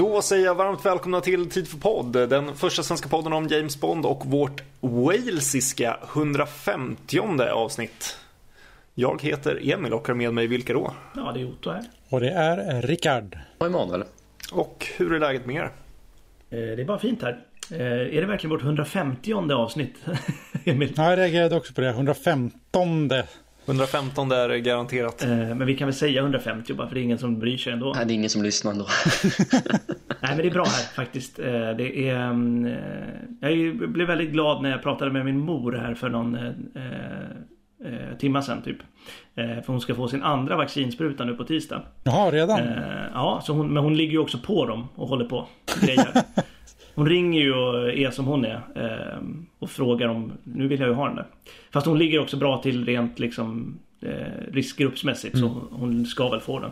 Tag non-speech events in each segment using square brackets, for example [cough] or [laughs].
Då säger jag varmt välkomna till Tid för podd, den första svenska podden om James Bond och vårt walesiska 150 avsnitt. Jag heter Emil och har med mig vilka då? Ja, det är Otto här. Och det är Rickard. Och Emanuel. Och hur är läget med er? Eh, Det är bara fint här. Eh, Är det verkligen vårt 150 avsnitt? [laughs] Emil? Ja, jag reagerade också på det. 115. 115 är garanterat. Eh, Men vi kan väl säga 150 bara för det är ingen som bryr sig ändå. Nej, det är ingen som lyssnar ändå. [laughs] Nej men det är bra här faktiskt. Eh, Det är... eh, Jag blev väldigt glad när jag pratade med min mor här för någon eh, eh, timma sedan typ. Eh, För hon ska få sin andra vaccinspruta nu på tisdag. Jaha, redan? Eh, Ja, så hon, men hon ligger ju också på dem och håller på. Grejer. [laughs] Hon ringer ju och är som hon är. eh, Och frågar om, nu vill jag ju ha den där. Fast hon ligger också bra till rent liksom eh, riskgruppsmässigt. Så hon ska väl få den.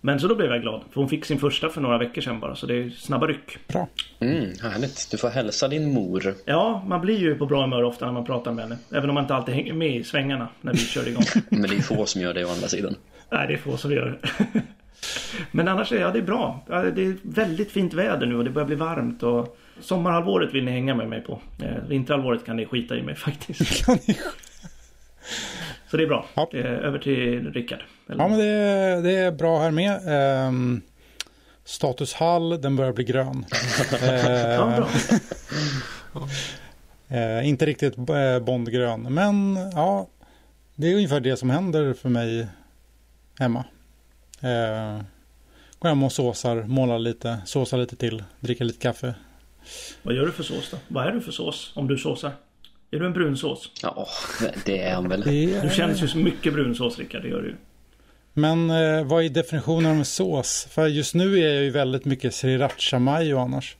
Men så då blev jag glad. För hon fick sin första för några veckor sedan bara. Så det är snabba ryck. Bra. Mm, härligt. Du får hälsa din mor. Ja, man blir ju på bra humör ofta när man pratar med henne. Även om man inte alltid hänger med i svängarna när vi kör igång. [laughs] Men det är få som gör det å andra sidan. Nej, det är få som gör det. [laughs] Men annars är ja, det är bra. Ja, Det är väldigt fint väder nu och det börjar bli varmt. Och sommarhalvåret vill ni hänga med mig på. Eh, Vinterhalvåret kan ni skita i mig faktiskt. [laughs] Så det är bra. Ja. Eh, Över till Rickard. Eller- Ja, men det, är- det är bra här med. Ehm, status Hall, den börjar bli grön. [laughs] Eh, Ja, bra. [laughs] eh, inte riktigt eh, Bondgrön, men ja, det är ungefär det som händer för mig hemma. Går hem och såsar, målar lite, såsar lite till, dricker lite kaffe. Vad gör du för sås då? Vad är du för sås om du såsar? Är du en brunsås? Ja, det är han väl. Det Du känns ju som mycket brunsås Rickard, det gör du men eh, vad är definitionen av sås? För just nu är jag ju väldigt mycket sriracha mayo annars.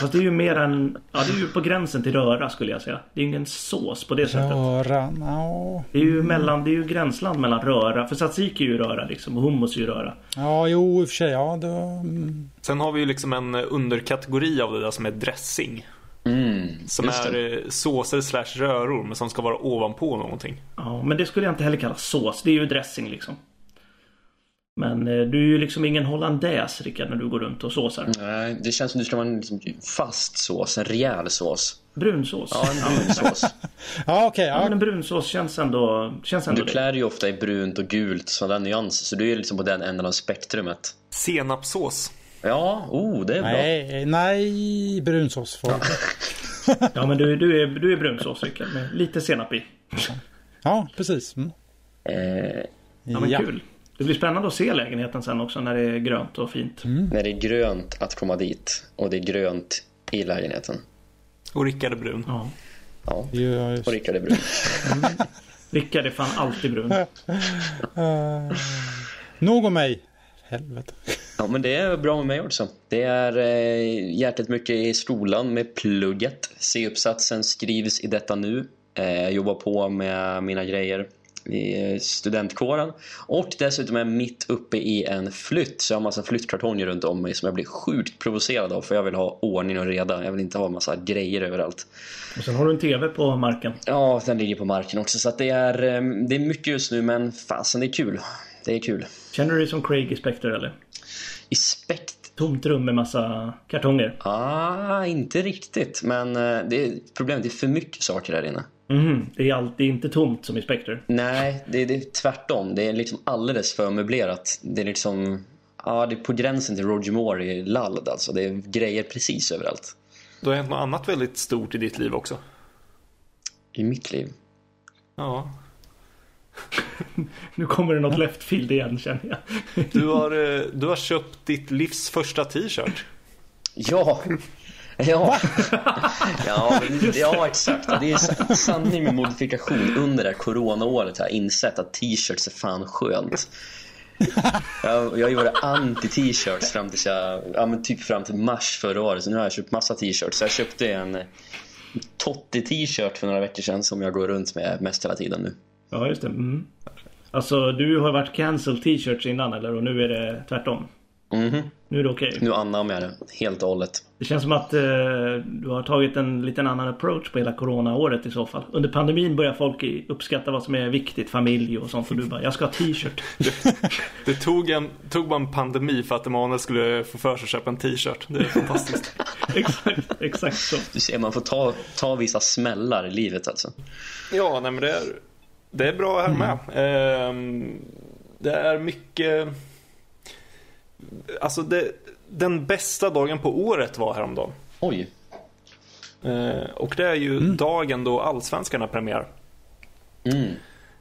Fast det är ju mer en... Ja, det är ju på gränsen till röra skulle jag säga. Det är ju ingen sås på det sättet. Röra, ja. Det är ju mellan, det är ju gränsland mellan röra. För tzatziki är ju röra liksom och hummus är ju röra. Ja, jo, i och för sig. Ja, det, mm, Sen har vi ju liksom en underkategori av det där som är dressing. Mm, Som är eh, såser slash röror men som ska vara ovanpå någonting. Ja, men det skulle jag inte heller kalla sås. Det är ju dressing liksom. Men eh, du är ju liksom ingen hollandaise Rickard när du går runt och såsar. Nej, det känns som du ska vara en liksom, fast sås, en rejäl sås. Brunsås. Ja, en brun sås. [laughs] ja okej. Ja, men ja. en brunsås känns ändå... Känns ändå Du klär ju ofta i brunt och gult, sådana nyanser. Så du är liksom på den änden av spektrumet. Senapssås. Ja, oh, det är bra. Nej, nej, brunsås får Ja, men du, du, är, du är brunsås Rickard med lite senap i. Ja, precis. Mm. Eh, Ja, men kul. Det blir spännande att se lägenheten sen också när det är grönt och fint. när det är grönt att komma dit och det är grönt i lägenheten. Och Rickard är brun. Ja. Ja, Ja, just. och Rickard är brun. [laughs] Rickard är fan alltid brun. Uh, [laughs] nog om mig. Helvete. Ja, men det är bra med mig också. Det är eh, jäkligt mycket i skolan med plugget. C-uppsatsen skrivs i detta nu. Eh, jag jobbar på med mina grejer i studentkåren. Och dessutom är jag mitt uppe i en flytt. Så jag har massa flyttkartonger runt om mig som jag blir sjukt provocerad av. För jag vill ha ordning och reda. Jag vill inte ha massa grejer överallt. Och sen har du en TV på marken. Ja, den ligger på marken också. Så det, är, eh, det är mycket just nu, men fasen det är kul. Det är kul. Känner du dig som Craig i Spectre eller? I spekt Tomt rum med massa kartonger. Ah, inte riktigt. Men eh, det är, problemet är för mycket saker där inne. Mhm, det är alltid inte tomt som i Spectre. Nej, det, det är tvärtom. Det är liksom alldeles för möblerat. Det är liksom... Ja, det är på gränsen till Roger Moore i Lalled alltså. Det är grejer precis överallt. Du har hänt något annat väldigt stort i ditt liv också. I mitt liv. Ja. [laughs] Nu kommer det något left field igen känner jag. Du har, eh, du har köpt ditt livs första t-shirt. Ja! [laughs] Ja, [laughs] ja, ja exakt. Det är sa- sanning med modifikation. Under det här coronaåret har jag insett att t-shirts är fan skönt. [laughs] Jag, jag varit anti-t-shirts fram till, jag, ja, men typ fram till mars förra året. Så nu har jag köpt massa t-shirts. Så jag köpte en Totti t-shirt för några veckor sedan som jag går runt med mest hela tiden nu. Ja, just det. Mm. Alltså, du har varit cancel t-shirts innan eller? Och nu är det tvärtom? Mhm. Nu är det okej. Nu anammar jag det helt och hållet. Det känns som att eh, du har tagit en liten annan approach på hela coronaåret i så fall. Under pandemin börjar folk uppskatta vad som är viktigt, familj och sånt. Och du bara, jag ska ha t-shirt. [laughs] Det tog, en, tog bara en pandemi för att Emanuel skulle få för sig att köpa en t-shirt. Det är fantastiskt. [laughs] exakt, exakt så. Du ser, man får ta, ta vissa smällar i livet alltså. Ja, nej men det är, det är bra här med. Ehm, det är mycket... Alltså det, den bästa dagen på året var häromdagen. Oj. Eh, och det är ju dagen då Allsvenskan har premiär. Mm.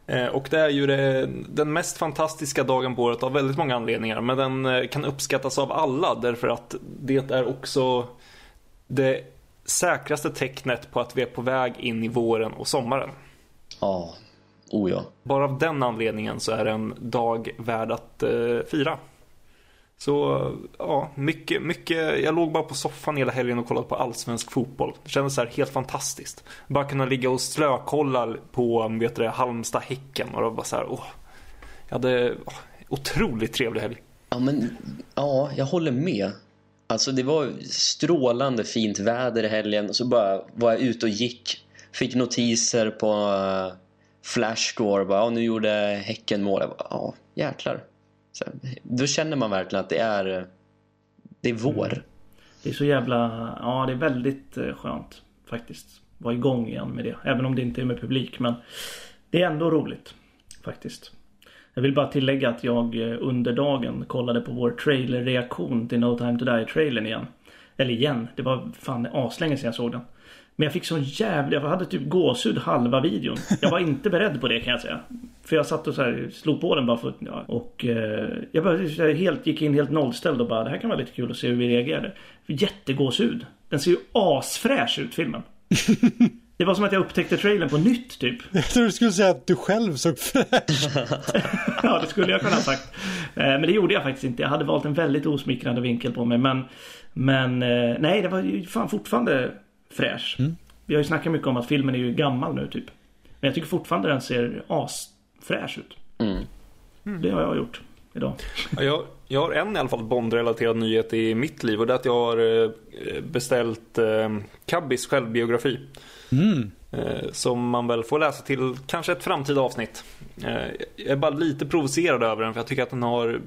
Eh, och det är ju det, den mest fantastiska dagen på året av väldigt många anledningar. Men den eh, kan uppskattas av alla därför att det är också det säkraste tecknet på att vi är på väg in i våren och sommaren. Ja. Oh ja. Bara av den anledningen så är det en dag värd att eh, fira. Så ja, mycket, mycket. Jag låg bara på soffan hela helgen och kollade på allsvensk fotboll. Det kändes så här helt fantastiskt. Bara kunna ligga och slökolla på mm, vet du, Halmstad-Häcken och det var bara så här, åh. Jag hade åh, otroligt trevlig helg. Ja, men ja, jag håller med. Alltså det var strålande fint väder i helgen och så bara var jag ute och gick. Fick notiser på eh, Flashscore. Bara, ja, nu gjorde Häcken mål. Jag bara, ja, jäklar. Så, då känner man verkligen att det är, det är vår. Mm. Det är så jävla... Ja, det är väldigt eh, skönt faktiskt. Vara igång igen med det. Även om det inte är med publik. Men det är ändå roligt. Faktiskt. Jag vill bara tillägga att jag eh, under dagen kollade på vår trailerreaktion till No Time To Die-trailern igen. Eller igen. Det var fan aslänge sedan jag såg den. Men jag fick sån jävla... Jag hade typ gåshud halva videon. Jag var inte beredd på det kan jag säga. För jag satt och så här, slog på den bara för ja, Och eh, jag bara här, helt, gick in helt nollställd och bara det här kan vara lite kul att se hur vi reagerade. Jättegåshud. Den ser ju asfräsch ut filmen. [laughs] Det var som att jag upptäckte trailern på nytt typ. [laughs] Jag tror du skulle säga att du själv såg fräsch [laughs] Ja, det skulle jag kunna ha sagt. Eh, Men det gjorde jag faktiskt inte. Jag hade valt en väldigt osmickrande vinkel på mig. Men, men eh, nej, det var ju fan fortfarande fräsch. Vi har ju snackat mycket om att filmen är ju gammal nu typ. Men jag tycker fortfarande den ser asfräsch ut. Mm. Det har jag gjort idag. Ja, Jag, jag har en i alla fall Bond-relaterad nyhet i mitt liv och det är att jag har eh, beställt eh, Kabbis självbiografi. Eh, som man väl får läsa till kanske ett framtida avsnitt. Eh, jag är bara lite provocerad över den för jag tycker att den har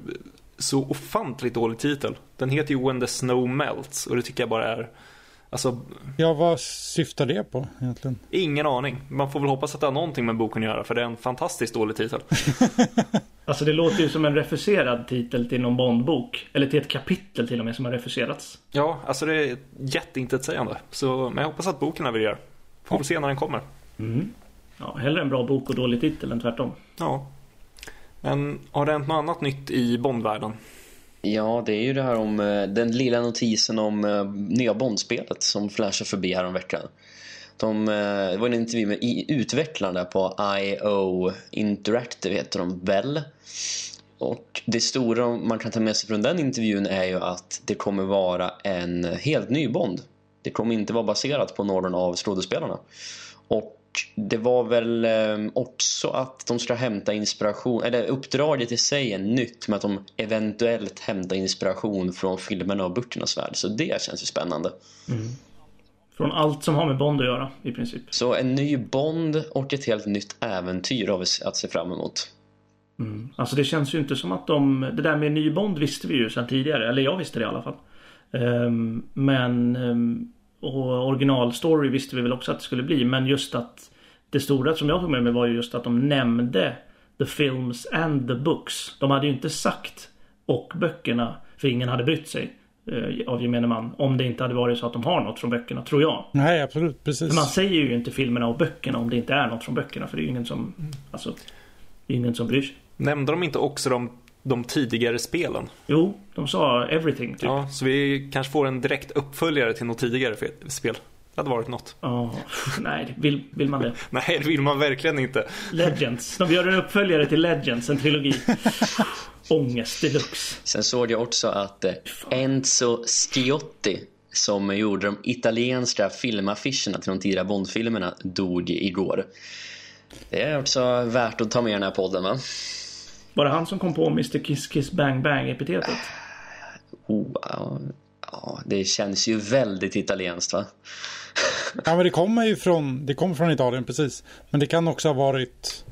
så ofantligt dålig titel. Den heter ju When the Snow Melts och det tycker jag bara är Alltså, Ja, vad syftar det på egentligen? ingen aning. Man får väl hoppas att det har någonting med boken att göra för det är en fantastiskt dålig titel. [laughs] Alltså det låter ju som en refuserad titel till någon Bondbok. Eller till ett kapitel till och med som har refuserats. Ja, alltså det är jätteintetsägande. Så, men jag hoppas att boken levererar. Får väl se när den kommer. Ja, hellre en bra bok och dålig titel än tvärtom. Ja. Men har det hänt något annat nytt i Bondvärlden? Ja, det är ju det här om eh, den lilla notisen om eh, nya Bondspelet som flashade förbi här om veckan. De, eh, det var en intervju med utvecklarna på IO Interactive, heter de väl. Och det stora man kan ta med sig från den intervjun är ju att det kommer vara en helt ny Bond. Det kommer inte vara baserat på någon av skådespelarna. Och det var väl eh, också att de ska hämta inspiration, eller uppdraget i sig är nytt med att de eventuellt hämtar inspiration från filmerna och böckernas värld. Så det känns ju spännande. Från allt som har med Bond att göra i princip. Så en ny Bond och ett helt nytt äventyr har vi att se fram emot. Alltså det känns ju inte som att de... Det där med ny Bond visste vi ju sedan tidigare. Eller jag visste det i alla fall. Ehm, men... Um, och originalstory visste vi väl också att det skulle bli. Men just att... Det stora som jag tog med mig var ju just att de nämnde The Films and the Books. De hade ju inte sagt och böckerna. För ingen hade brytt sig. eh, Av gemene man. Om det inte hade varit så att de har något från böckerna, tror jag. Nej, absolut. Precis. Men man säger ju inte filmerna och böckerna om det inte är något från böckerna. För det är ju ingen som... Alltså... Det är ingen som bryr sig. Nämnde de inte också de, de tidigare spelen? Jo, de sa everything typ. Ja. Så vi kanske får en direkt uppföljare till något tidigare spel. Det hade varit något. [laughs] nej, vill, vill man det? [laughs] Nej, det vill man verkligen inte. Legends. De gör en uppföljare till Legends, en trilogi. [laughs] Ångest deluxe. Sen såg jag också att eh, Enzo Schiotti som gjorde de italienska filmaffischerna till de tidiga Bondfilmerna dog igår. Det är också värt att ta med i den här podden va? Var det han som kom på Mr Kiss Kiss Bang Bang epitetet? Oh, ja, ja, det känns ju väldigt italienskt va? Ja, men det kommer ju från, det kommer från Italien, precis. Men det kan också ha varit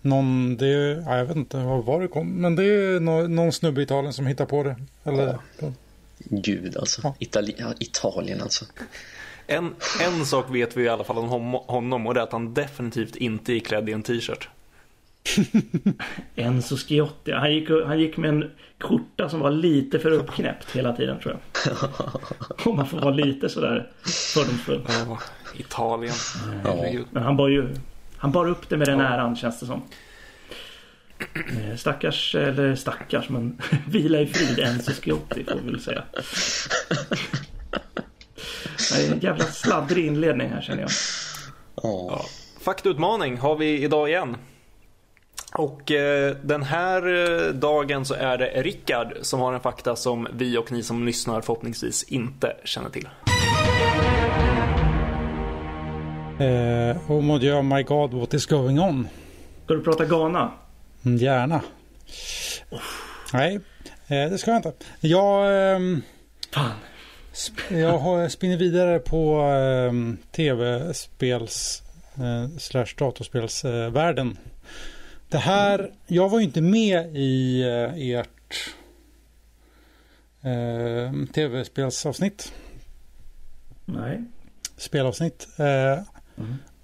någon, det, ja, jag vet inte var det kom. Men det är någon, någon snubbe i Italien som hittar på det. Eller, ja. Gud alltså. Ja. Itali ja, Italien alltså. En, en sak vet vi i alla fall om honom och det är att han definitivt inte är klädd i en t-shirt. [laughs] Enzo Schiotti. Han gick, han gick med en skjorta som var lite för uppknäppt hela tiden tror jag. [laughs] Om man får vara lite sådär fördomsfull. Ja, Italien. Herregud. Men han bar ju Han bar upp det med den äran känns det som. Eh, Stackars, eller stackars men [laughs] vila i frid Enzo Schiotti får vi väl säga. Det är en jävla sladdrig inledning här känner jag. Ja. Faktautmaning har vi idag igen. Och eh, den här eh, dagen så är det Rickard som har en fakta som vi och ni som lyssnar förhoppningsvis inte känner till. Eh, oh mon dieu, my god, what is going on? Ska du prata Ghana? Mm, Gärna. Nej, eh, det ska jag inte. Jag, ehm, Fan. sp- jag har spinner vidare på ehm, tv-spels eh, slash datorspelsvärlden. Det här, jag var ju inte med i eh, ert eh, tv-spelsavsnitt. Nej. spelavsnitt. Eh,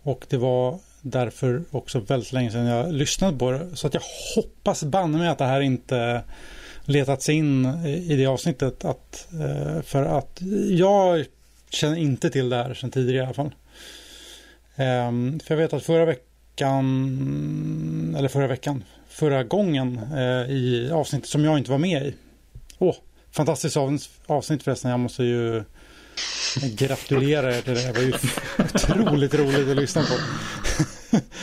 Och det var därför också väldigt länge sedan jag lyssnade på det. Så att jag hoppas banne mig att det här inte letat sig in i i det avsnittet. Att, eh, för att jag känner inte till det här sedan tidigare i alla fall. Ehm, för jag vet att förra veckan, eller förra veckan, förra gången eh, i avsnittet som jag inte var med i. Åh, fantastiskt avsnitt, förresten. Jag måste ju gratulera er till det. Det var ju otroligt roligt att lyssna på.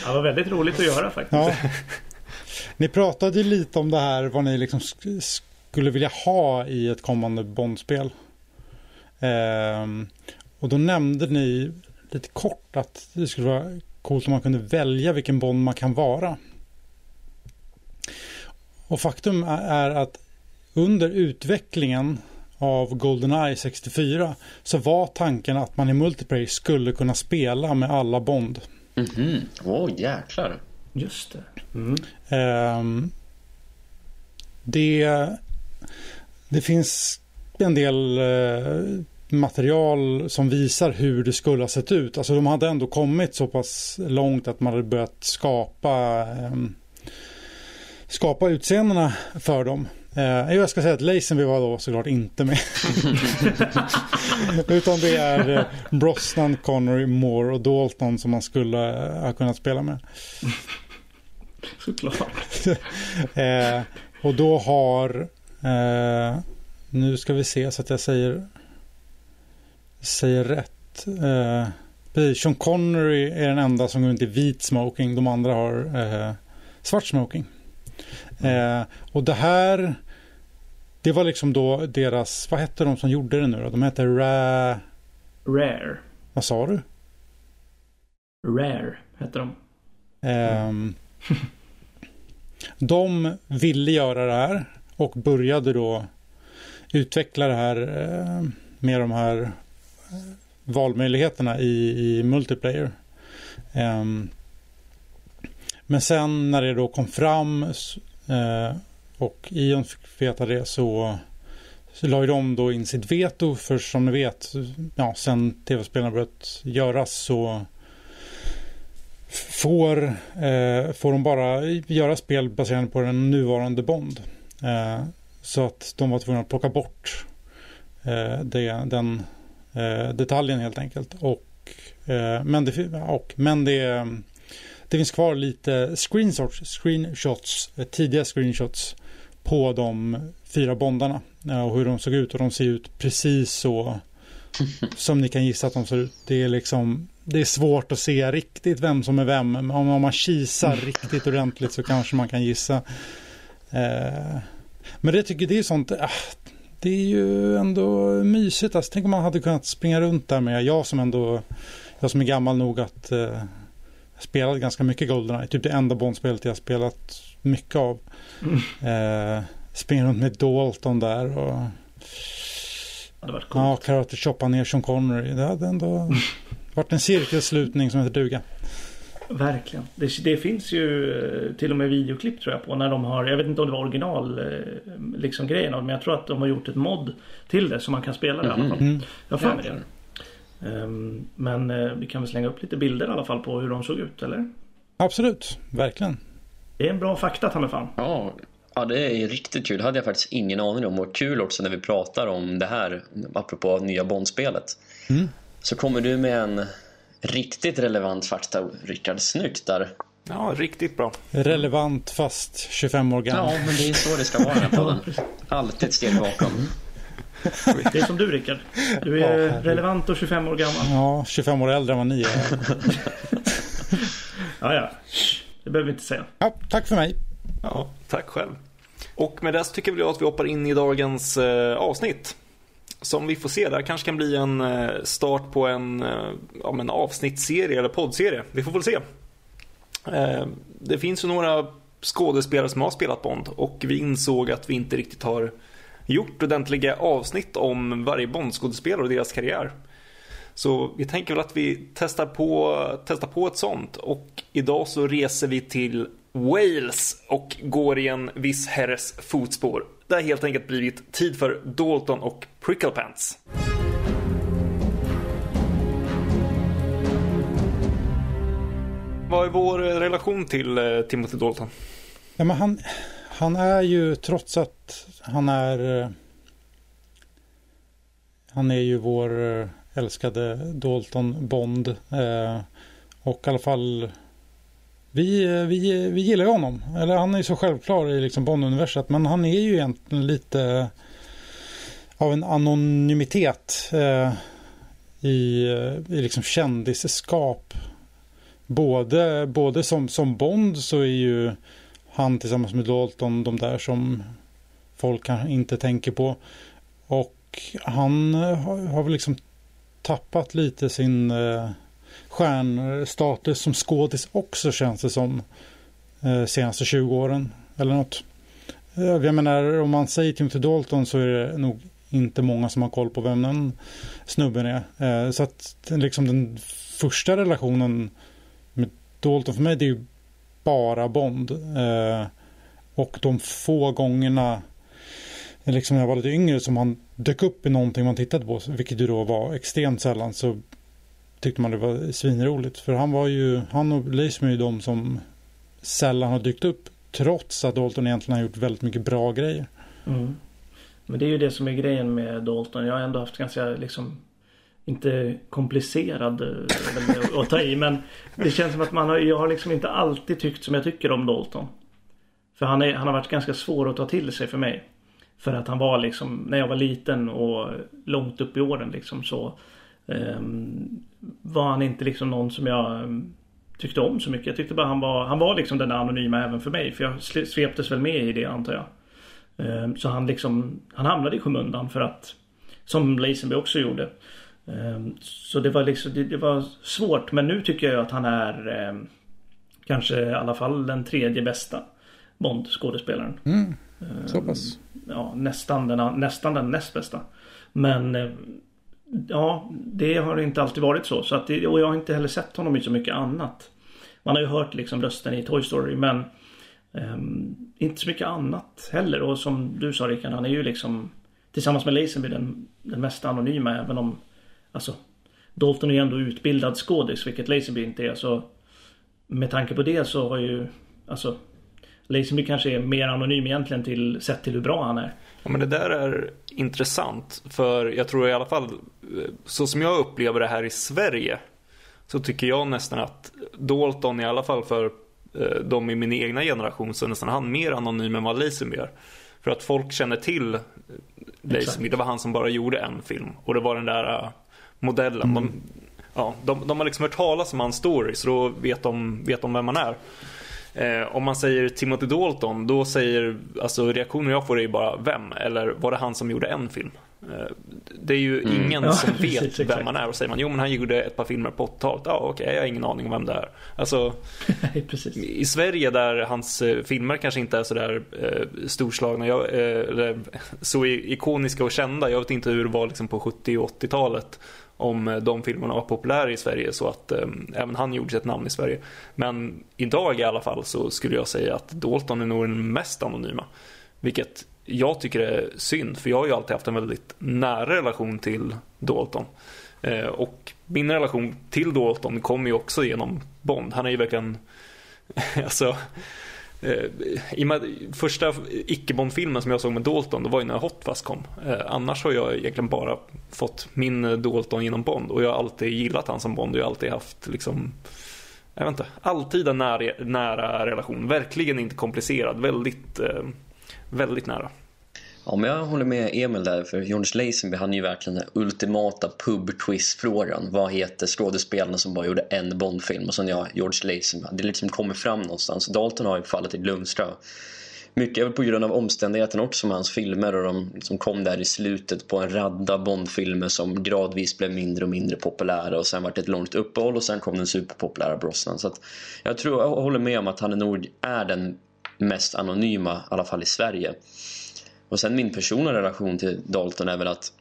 Det var väldigt roligt att göra faktiskt. Ja. Ni pratade ju lite om det här vad ni liksom sk- skulle vilja ha i ett kommande Bondspel. Ehm, och då nämnde ni lite kort att det skulle vara coolt om man kunde välja vilken Bond man kan vara. Och faktum är- att under utvecklingen av Goldeneye 64 så var tanken att man i multiplayer skulle kunna spela med alla Bond. Mhm. Åh, jäklar. Just det. Mm. Ehm, det, det finns en del eh, material som visar hur det skulle ha sett ut. Alltså de hade ändå kommit så pass långt att man hade börjat skapa ehm, skapa utseendena för dem. Eh, jag ska säga att Lazenby var då såklart inte med. [laughs] Utan det är eh, Brosnan, Connery, Moore och Dalton som man skulle eh, ha kunnat spela med. [laughs] Såklart. [laughs] Eh, och då har, eh, nu ska vi se så att jag säger, säger rätt. Eh, precis, Sean Connery är den enda som går runt i vit smoking. De andra har eh, svart smoking. Eh, och det här, det var liksom då deras, vad hette de som gjorde det nu då? De hette Ra... Rare. Vad sa du? Rare hette de. Ehm, de ville göra det här och började då utveckla det här eh, med de här valmöjligheterna i, i multiplayer. Ehm, men sen när det då kom fram eh, och Ion fick veta det så, så la ju de då in sitt veto för som ni vet, ja, sen tv-spelarna börjat göras så får, eh, får de bara göra spel baserade på den nuvarande Bond. Eh, så att de var tvungna att plocka bort eh, det, den detaljen helt enkelt. Och, eh, men det, och, men det, det finns kvar lite screenshots, screenshots, eh, tidiga screenshots på de fyra bondarna eh, och hur de såg ut och de ser ut precis så [laughs] som ni kan gissa att de ser ut. Det är liksom det är svårt att se riktigt vem som är vem. Om om man kisar riktigt ordentligt så kanske man kan gissa. Eh, men det tycker det är sånt. Ah, det är ju ändå mysigt. Alltså, tänk om man hade kunnat springa runt där med. Jag som ändå. Jag som är gammal nog att. Eh, spelat ganska mycket Goldeneye. Typ det enda Bondspelet jag spelat mycket av. Eh, springa runt med Dalton där och Ja. Karate choppa ner Sean Connery. Det hade ändå [laughs] varit en cirkelslutning som heter duga. Verkligen. Det, det finns ju eh, till och med videoklipp tror jag på när de har, jag vet inte om det var original eh, liksom grejen men jag tror att de har gjort ett mod till det så man kan spela det i alla fall. Mm. Jag har för mig det. Ehm, Men eh, vi kan väl slänga upp lite bilder i alla fall på hur de såg ut eller? Absolut, verkligen. Det är en bra fakta ta mig fan. Ja, ja, det är riktigt kul. Det hade jag faktiskt ingen aning om. Och kul också när vi pratar om det här, apropå nya Bondspelet. Mm. Så kommer du med en riktigt relevant fakta, Rickard. Snyggt där. Ja, riktigt bra. Relevant fast 25 år gammal. Ja, men det är så det ska vara den här podden. Alltid ett steg bakom. Det är som du Rickard. Du Ja, är herregud. relevant och 25 år gammal. Ja, 25 år äldre än vad ni är. [laughs] Ja, ja. Det behöver vi inte säga. Ja, tack för mig. Ja, tack själv. Och med det så tycker jag att vi hoppar in i dagens eh, avsnitt. Som vi får se, det här kanske kan bli en eh, start på en, eh, ja, en avsnittsserie eller poddserie. Vi får väl se. Eh, det finns ju några skådespelare som har spelat Bond och vi insåg att vi inte riktigt har gjort ordentliga avsnitt om varje Bond-skådespelare och deras karriär. Så vi tänker väl att vi testar på, testar på ett sånt och idag så reser vi till Wales och går i en viss herres fotspår. Det har helt enkelt blivit tid för Dalton och Pricklepants. Vad är vår eh, relation till eh, Timothy Dalton? Ja, men han, han är ju trots att han är... Eh, han är ju vår älskade Dalton Bond. Eh, och i alla fall... Vi, eh, vi, eh, vi gillar ju honom. Eller han är ju så självklar i liksom Bond-universet. Men han är ju egentligen lite eh, av en anonymitet eh, i, i liksom kändisskap. Både, både som, som Bond så är ju han tillsammans med Dalton de där som folk kanske inte tänker på. Och han har, har väl liksom tappat lite sin eh, stjärnstatus som skådis också känns det som. Eh, senaste 20 åren eller något. Eh, jag menar om man säger Timothy Dalton så är det nog inte många som har koll på vem den snubben är. Eh, så att den- liksom den första relationen med Dalton för mig det är ju bara Bond. Eh, och de få gångerna liksom när jag var lite yngre som han dök upp i någonting man tittade på, vilket ju då var extremt sällan, så tyckte man det var svinroligt. För han var ju, han och Leishman är ju de som sällan har dykt upp, trots att Dalton egentligen har gjort väldigt mycket bra grejer. Mm. Men det är ju det som är grejen med Dalton. Jag har ändå haft ganska liksom inte komplicerad eh, att ta i men det känns som att man har, jag har liksom inte alltid tyckt som jag tycker om Dalton. För han, är, han har varit ganska svår att ta till sig för mig. För att han var liksom, när jag var liten och långt upp i åren liksom så var han inte liksom någon som jag ehm, tyckte om så mycket. Jag tyckte bara han var, han var liksom den där anonyma även för mig. För jag sveptes väl med i det antar jag. Ehm, Så han liksom, han hamnade i skymundan för att som Lazenby också gjorde. Ehm, Så det var liksom, det, det var svårt men nu tycker jag att han är ehm, kanske i alla fall den tredje bästa Bond-skådespelaren. Mm, så pass. Ja, nästan den, nästan den näst bästa. Men eh, ja, det har inte alltid varit så. så att det, och jag har inte heller sett honom i så mycket annat. Man har ju hört liksom rösten i Toy Story men ehm, inte så mycket annat heller. Och som du sa Rickard, han är ju liksom tillsammans med Lazenby den, den mest anonyma även om alltså Dalton är ju ändå utbildad skådis vilket Lazenby inte är. Så med tanke på det så har ju alltså Lazenby kanske är mer anonym egentligen till, sett till hur bra han är. Ja, men det där är intressant för jag tror i alla fall så som jag upplever det här i Sverige så tycker jag nästan att Dalton i alla fall för eh, de i min egna generation så är nästan han mer anonym än vad Lazenby är. För att folk känner till eh, Lazenby, det var han som bara gjorde en film och det var den där eh, modellen. De, ja, de, de har liksom hört talas om hans story så då vet de, vet de vem man är. Eh, om man säger Timothy Dalton, då säger alltså reaktionen jag får är ju bara vem? Eller var det han som gjorde en film? Eh, det är ju mm. ingen ja, som [laughs] vet precis, vem man är och säger man jo men han gjorde ett par filmer på 80-talet. Ja okej, okay, jag har ingen aning om vem det är. Alltså, [laughs] I Sverige där hans eh, filmer kanske inte är sådär eh, storslagna, jag, eh, eller [laughs] så ikoniska och kända. Jag vet inte hur det var liksom på 70 och 80-talet om eh, de filmerna var populära i Sverige så att eh, även han gjorde sig ett namn i Sverige. Men idag i alla fall så skulle jag säga att Dalton är nog den mest anonyma. Vilket jag tycker är synd, för jag har ju alltid haft en väldigt nära relation till Dalton. Eh, och min relation till Dalton kommer ju också genom Bond. Han är ju verkligen, [laughs] alltså, Eh, i med, första icke-Bond-filmen som jag såg med Dalton, det var ju när Hot Fuzz kom. Eh, annars har jag egentligen bara fått min Dalton genom Bond och jag har alltid gillat han som Bond och jag har alltid haft liksom jag vet inte, alltid en nära, nära relation. Verkligen inte komplicerad, väldigt, eh, väldigt nära. Ja, men jag håller med Emil där, för George Lazenby han är ju verkligen den ultimata pub-quiz-frågan. Vad heter skådespelarna som bara gjorde en Bond-film? Och sen ja, George Lazenby. Det liksom kommer fram någonstans. Dalton har ju fallit i glömska. Mycket är väl på grund av omständigheterna också med hans filmer och de som kom där i slutet på en radda Bond-filmer som gradvis blev mindre och mindre populära och sen vart det ett långt uppehåll och sen kom den superpopulära Brosnan. Så att jag tror, jag håller med om att han nog är den mest anonyma, i alla fall i Sverige. Och sen min personliga relation till Dalton är väl att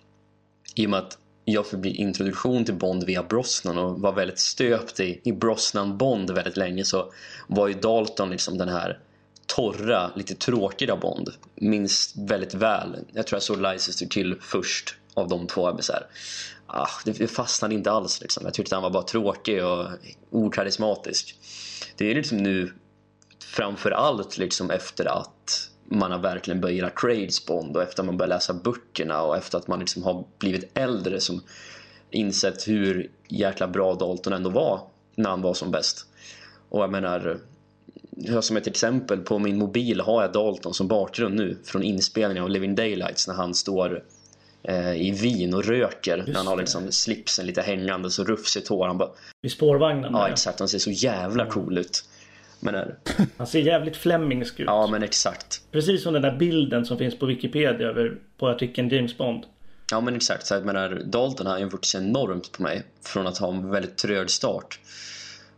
i och med att jag fick bli introduktion till Bond via Brosnan och var väldigt stöpt i, i Brosnan-Bond väldigt länge så var ju Dalton liksom den här torra, lite tråkiga Bond. Minns väldigt väl. Jag tror jag såg Leicester till först av de två. Jag så här, ah, det fastnade inte alls. Liksom. Jag tyckte han var bara tråkig och okarismatisk. Det är liksom nu framför allt liksom efter att man har verkligen börjat gilla Craigs Bond och efter man börjat läsa böckerna och efter att man liksom har blivit äldre som insett hur jäkla bra Dalton ändå var när han var som bäst. Och jag menar, som ett exempel på min mobil har jag Dalton som bakgrund nu från inspelningen av Living Daylights när han står eh, i Wien och röker. Just han har liksom slipsen lite hängande så rufsigt hår. Han bara... Vid spårvagnen? Ja, exakt. Han ser så jävla cool ut. Men är Han ser jävligt Flemingsk ut. Ja, men exakt. Precis som den där bilden som finns på Wikipedia över, på artikeln James Bond. Ja, men exakt. Så jag menar, Dalton har ju vuxit enormt på mig. Från att ha en väldigt trög start.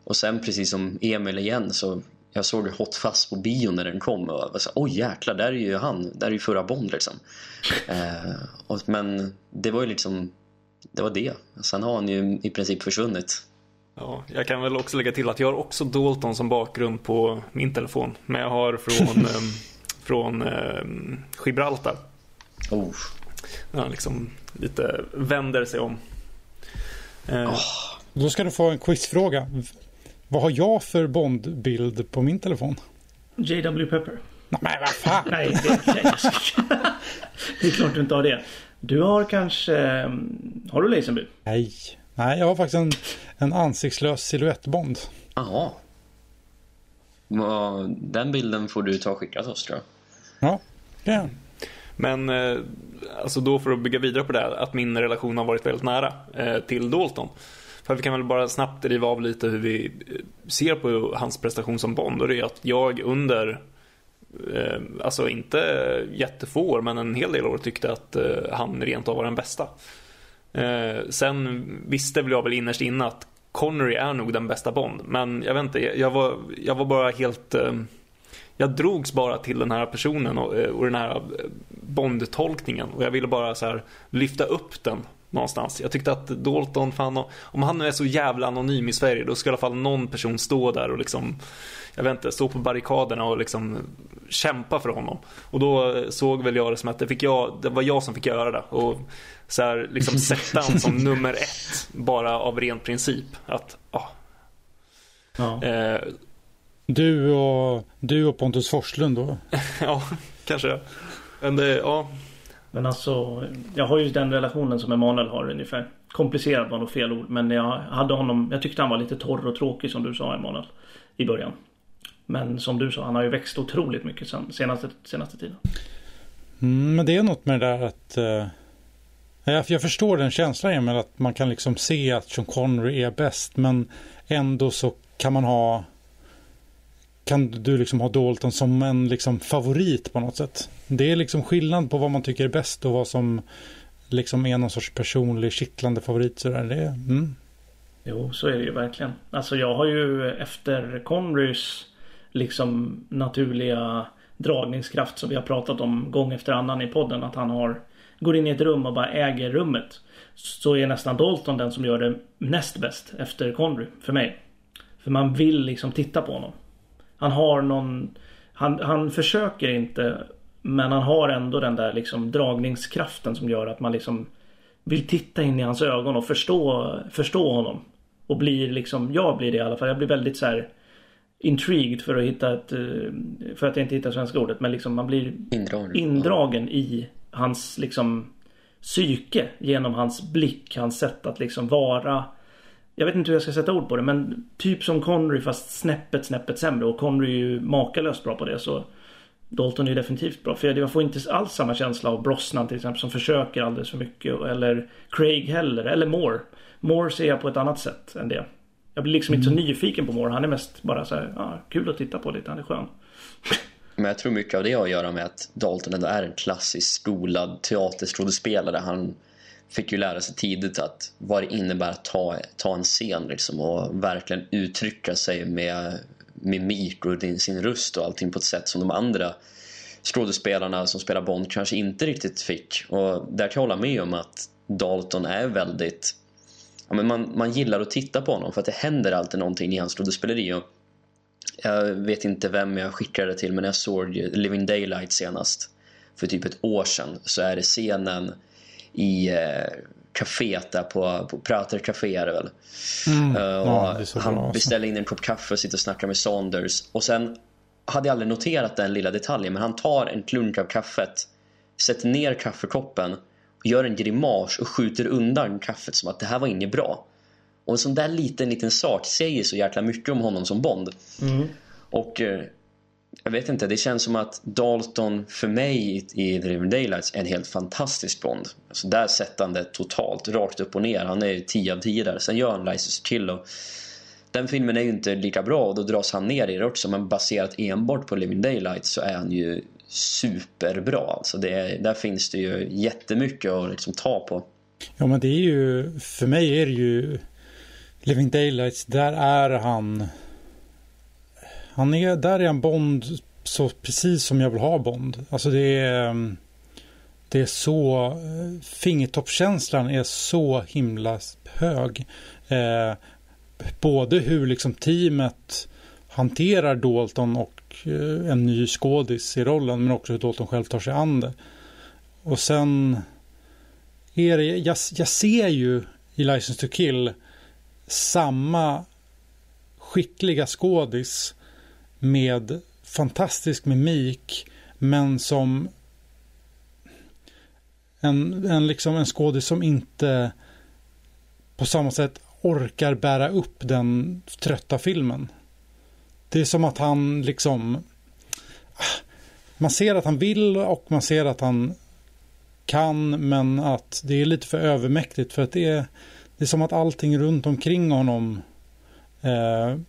Och sen precis som Emil igen så jag såg Hot Fast på bio när den kom och jag var så oj jäklar, där är ju han, där är ju förra Bond liksom. [laughs] eh, och, men det var ju liksom, det var det. Sen har han ju i princip försvunnit. Ja, jag kan väl också lägga till att jag har också Dalton som bakgrund på min telefon. Men jag har från, [laughs] eh, från eh, Gibraltar. Oh. Ja, liksom lite vänder sig om. Eh. Oh. Då ska du få en quizfråga. Vad har jag för Bond-bild på min telefon? JW Pepper. Nej, men vad fan. Nej, det, är, [laughs] det är klart du inte har det. Du har kanske... Ehm, har du Lazenby? Nej. Nej, jag har faktiskt en, en ansiktslös siluettbond. Jaha. Den bilden får du ta och skicka till oss tror jag. Ja, ja. Men eh, alltså då för att bygga vidare på det här, att min relation har varit väldigt nära eh, till Dalton. För vi kan väl bara snabbt riva av lite hur vi eh, ser på hans prestation som Bond. Och det är att jag under, alltså inte jättefå år, men en hel del år tyckte att han rent av var den bästa. Eh, sen visste väl jag väl innerst inne att Connery är nog den bästa Bond. Men jag vet inte, jag var, jag var bara helt... Eh, jag drogs bara till den här personen och, eh, och den här eh, Bond-tolkningen. Och jag ville bara så här lyfta upp den någonstans. Jag tyckte att Dalton, fan, om han nu är så jävla anonym i Sverige, då ska i alla fall någon person stå där och liksom, jag vet inte, stå på barrikaderna och liksom kämpa för honom. Och då såg väl jag det som att det, fick jag, det var jag som fick göra det. Och så här, liksom sätta honom som [laughs] nummer ett, bara av ren princip. Att, ah. ja. Eh, du, och, du och Pontus Forslund då? [laughs] ja, kanske. Men det, ja. Men alltså, jag har ju den relationen som Emanuel har ungefär. Komplicerad var nog fel ord, men jag hade honom, jag tyckte han var lite torr och tråkig som du sa Emanuel. I början. Men som du sa, han har ju växt otroligt mycket sen, senaste, senaste tiden. Mm, men det är något med det där att uh, jag, förstår den känslan Emil, att man kan liksom se att Sean Connery är bäst men ändå så kan man ha kan du liksom ha Dalton som en liksom favorit på något sätt. Det är liksom skillnad på vad man tycker är bäst och vad som liksom är någon sorts personlig kittlande favorit sådär. Det, mm. Jo, så är det ju verkligen. Alltså jag har ju efter Conrys liksom naturliga dragningskraft som vi har pratat om gång efter annan i podden. Att han har går in i ett rum och bara äger rummet. Så är nästan Dalton den som gör det näst bäst efter Conry för mig. För man vill liksom titta på honom. Han har någon... Han, han försöker inte men han har ändå den där liksom dragningskraften som gör att man liksom vill titta in i hans ögon och förstå, förstå honom. Och blir liksom, jag blir det i alla fall. Jag blir väldigt så här intrigued för att hitta ett, eh, för att jag inte hittar svenska ordet. Men liksom man blir Indragen. indragen i hans liksom psyke genom hans blick, hans sätt att liksom vara. Jag vet inte hur jag ska sätta ord på det men typ som Conry fast snäppet snäppet sämre och Conry är ju makalöst bra på det så Dalton är definitivt bra. För jag får inte alls samma känsla av Brosnan till exempel som försöker alldeles för mycket. Eller Craig heller. Eller Moore. Moore ser jag på ett annat sätt än det. Jag blir liksom mm. inte så mm. nyfiken på Moore. Han är mest bara så här, ah, kul att titta på lite. Han är skön. [laughs] Men jag tror mycket av det har att göra med att Dalton ändå är en klassisk skolad teaterskådespelare. Han fick ju lära sig tidigt att vad det innebär att ta, ta en scen liksom, och verkligen uttrycka sig med mimik och sin röst och allting på ett sätt som de andra skådespelarna som spelar Bond kanske inte riktigt fick. Och där kan jag hålla med om att Dalton är väldigt... Ja, men man, man gillar att titta på honom för att det händer alltid någonting i hans skådespeleri. Och jag vet inte vem jag skickade till men jag såg Living Daylight senast för typ ett år sedan så är det scenen i eh, kaféet där på, på Prater Café är det väl. Mm. Uh, ja, det han beställer in en kopp kaffe och sitter och snackar med Saunders. Och sen hade jag aldrig noterat den lilla detaljen men han tar en klunk av kaffet, sätter ner kaffekoppen gör en grimas och skjuter undan kaffet som att det här var inget bra. Och en sån där liten, liten sak säger så jäkla mycket om honom som Bond. Mm. Och eh, jag vet inte, det känns som att Dalton för mig i The Living Daylights är en helt fantastisk Bond. Alltså där sätter han det totalt, rakt upp och ner. Han är 10 av 10 där. Sen gör han License Kill och den filmen är ju inte lika bra och då dras han ner i det också. Men baserat enbart på Living Daylights så är han ju superbra. Alltså det, där finns det ju jättemycket att liksom ta på. Ja men det är ju, för mig är det ju Living Daylights, där är han han är, där är han Bond så precis som jag vill ha Bond. Alltså det är, det är så, fingertoppskänslan är så himla hög. Eh, både hur liksom teamet hanterar Dalton och Eh, en ny skådis i rollen men också hur Dalton själv tar sig an det. Och sen är det, jag, jag ser ju i License to Kill samma skickliga skådis med fantastisk mimik men som en, en, liksom en skådis som inte på samma sätt orkar bära upp den trötta filmen. Det är som att han liksom man ser att han vill och man ser att han kan men att det är lite för övermäktigt för att det är, det är som att allting runt omkring honom eh,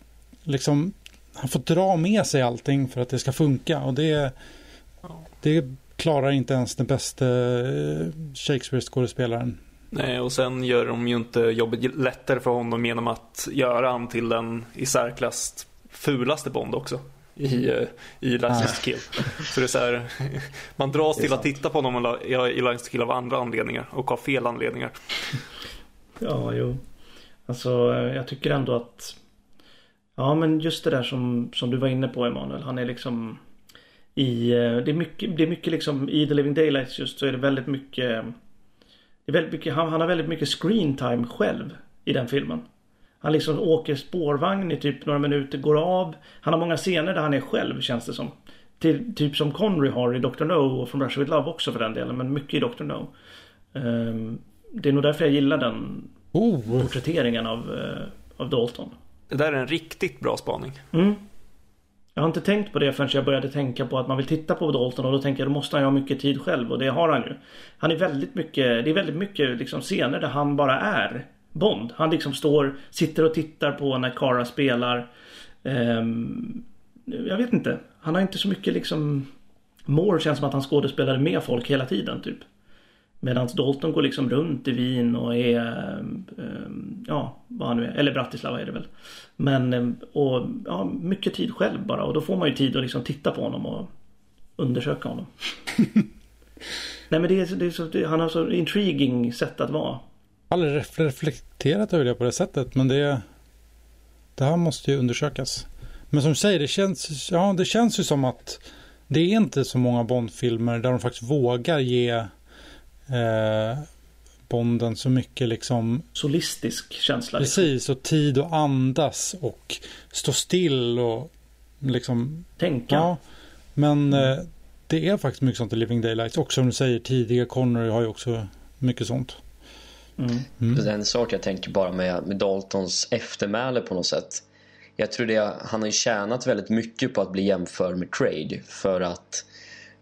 liksom han får dra med sig allting för att det ska funka och det, det klarar inte ens den bästa eh, Shakespeare-skådespelaren. Nej, och sen gör de ju inte jobbet lättare för honom genom att göra han till den i särklass fulaste Bond också. I, eh, i License to Kill. Så det är så här, man dras till att titta på honom i License to Kill av andra anledningar och av fel anledningar. Ja, jo. Alltså, jag tycker ändå att Ja men just det där som, som du var inne på Emanuel. Han är liksom i, eh, det är mycket, det är mycket liksom i The Living Daylights just så är det väldigt mycket, det är väldigt mycket han, han har väldigt mycket screen time själv i den filmen. Han liksom åker spårvagn i typ några minuter, går av. Han har många scener där han är själv känns det som. Till, typ som Connery har i Dr. No och från Russia With Love också för den delen. Men mycket i Dr. No. Um, det är nog därför jag gillar den oh. porträtteringen av, uh, av Dalton. Det där är en riktigt bra spaning. Mm. Jag har inte tänkt på det förrän jag började tänka på att man vill titta på Dalton och då tänker jag då måste han ju ha mycket tid själv och det har han ju. Han är väldigt mycket, det är väldigt mycket liksom scener där han bara är Bond. Han liksom står, sitter och tittar på när Kara spelar. Um, jag vet inte. Han har inte så mycket liksom Moore känns som att han skådespelade med folk hela tiden typ. Medan Dalton går liksom runt i Wien och är, um, ja, vad han nu är, eller Bratislava är det väl. Men, och ja, mycket tid själv bara och då får man ju tid att liksom titta på honom och undersöka honom. [laughs] Nej men det är, det är så, det, han har så intriguing sätt att vara. Aldrig reflekterat över det på det sättet men det, det här måste ju undersökas. Men som du säger, det känns, ja, det känns ju som att det är inte så många Bondfilmer där de faktiskt vågar ge eh, Bonden så mycket liksom Solistisk känsla. Liksom. Precis, och tid att andas och stå still och liksom Tänka. Ja, men eh, det är faktiskt mycket sånt i Living Daylights. Och som du säger, tidiga Connery har ju också mycket sånt. Mm. Mm. Det är en sak jag tänker bara med, med Daltons eftermäle på något sätt. Jag tror det, han har ju tjänat väldigt mycket på att bli jämförd med Craig. För att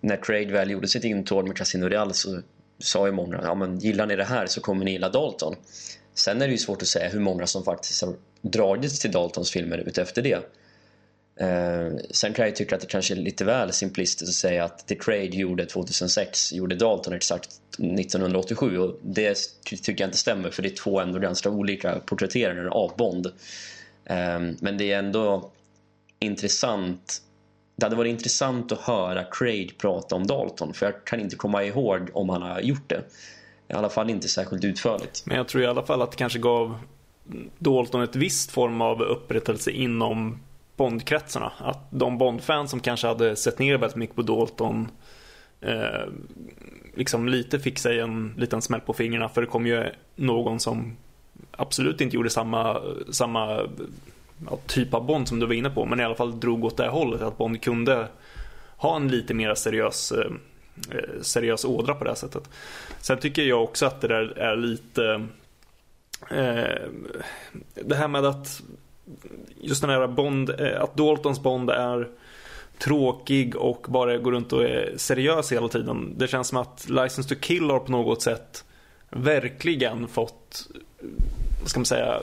när Craig väl gjorde sitt intåg med Casino Real så sa ju många, ja men gillar ni det här så kommer ni gilla Dalton. Sen är det ju svårt att säga hur många som faktiskt har dragits till Daltons filmer utefter det. Eh, sen kan jag tycka att det kanske är lite väl simplistiskt att säga att The Craig gjorde 2006 gjorde Dalton exakt 1987 och det tycker jag inte stämmer för det är två ändå ganska olika porträtteringar av Bond. Eh, men det är ändå intressant det hade varit intressant att höra Craig prata om Dalton för jag kan inte komma ihåg om han har gjort det. I alla fall inte särskilt utförligt. Men jag tror i alla fall att det kanske gav Dalton ett visst form av upprättelse inom Bondkretsarna. Att de Bondfans som kanske hade sett ner väldigt mycket på Dalton eh, liksom lite fick sig en liten smäll på fingrarna för det kom ju någon som absolut inte gjorde samma, samma ja, typ av Bond som du var inne på men i alla fall drog åt det hållet att Bond kunde ha en lite mer seriös eh, seriös ådra på det här sättet. Sen tycker jag också att det där är lite eh, det här med att just den här Bond, eh, att Daltons Bond är tråkig och bara går runt och är seriös hela tiden. Det känns som att License to Kill har på något sätt verkligen fått, vad ska man säga,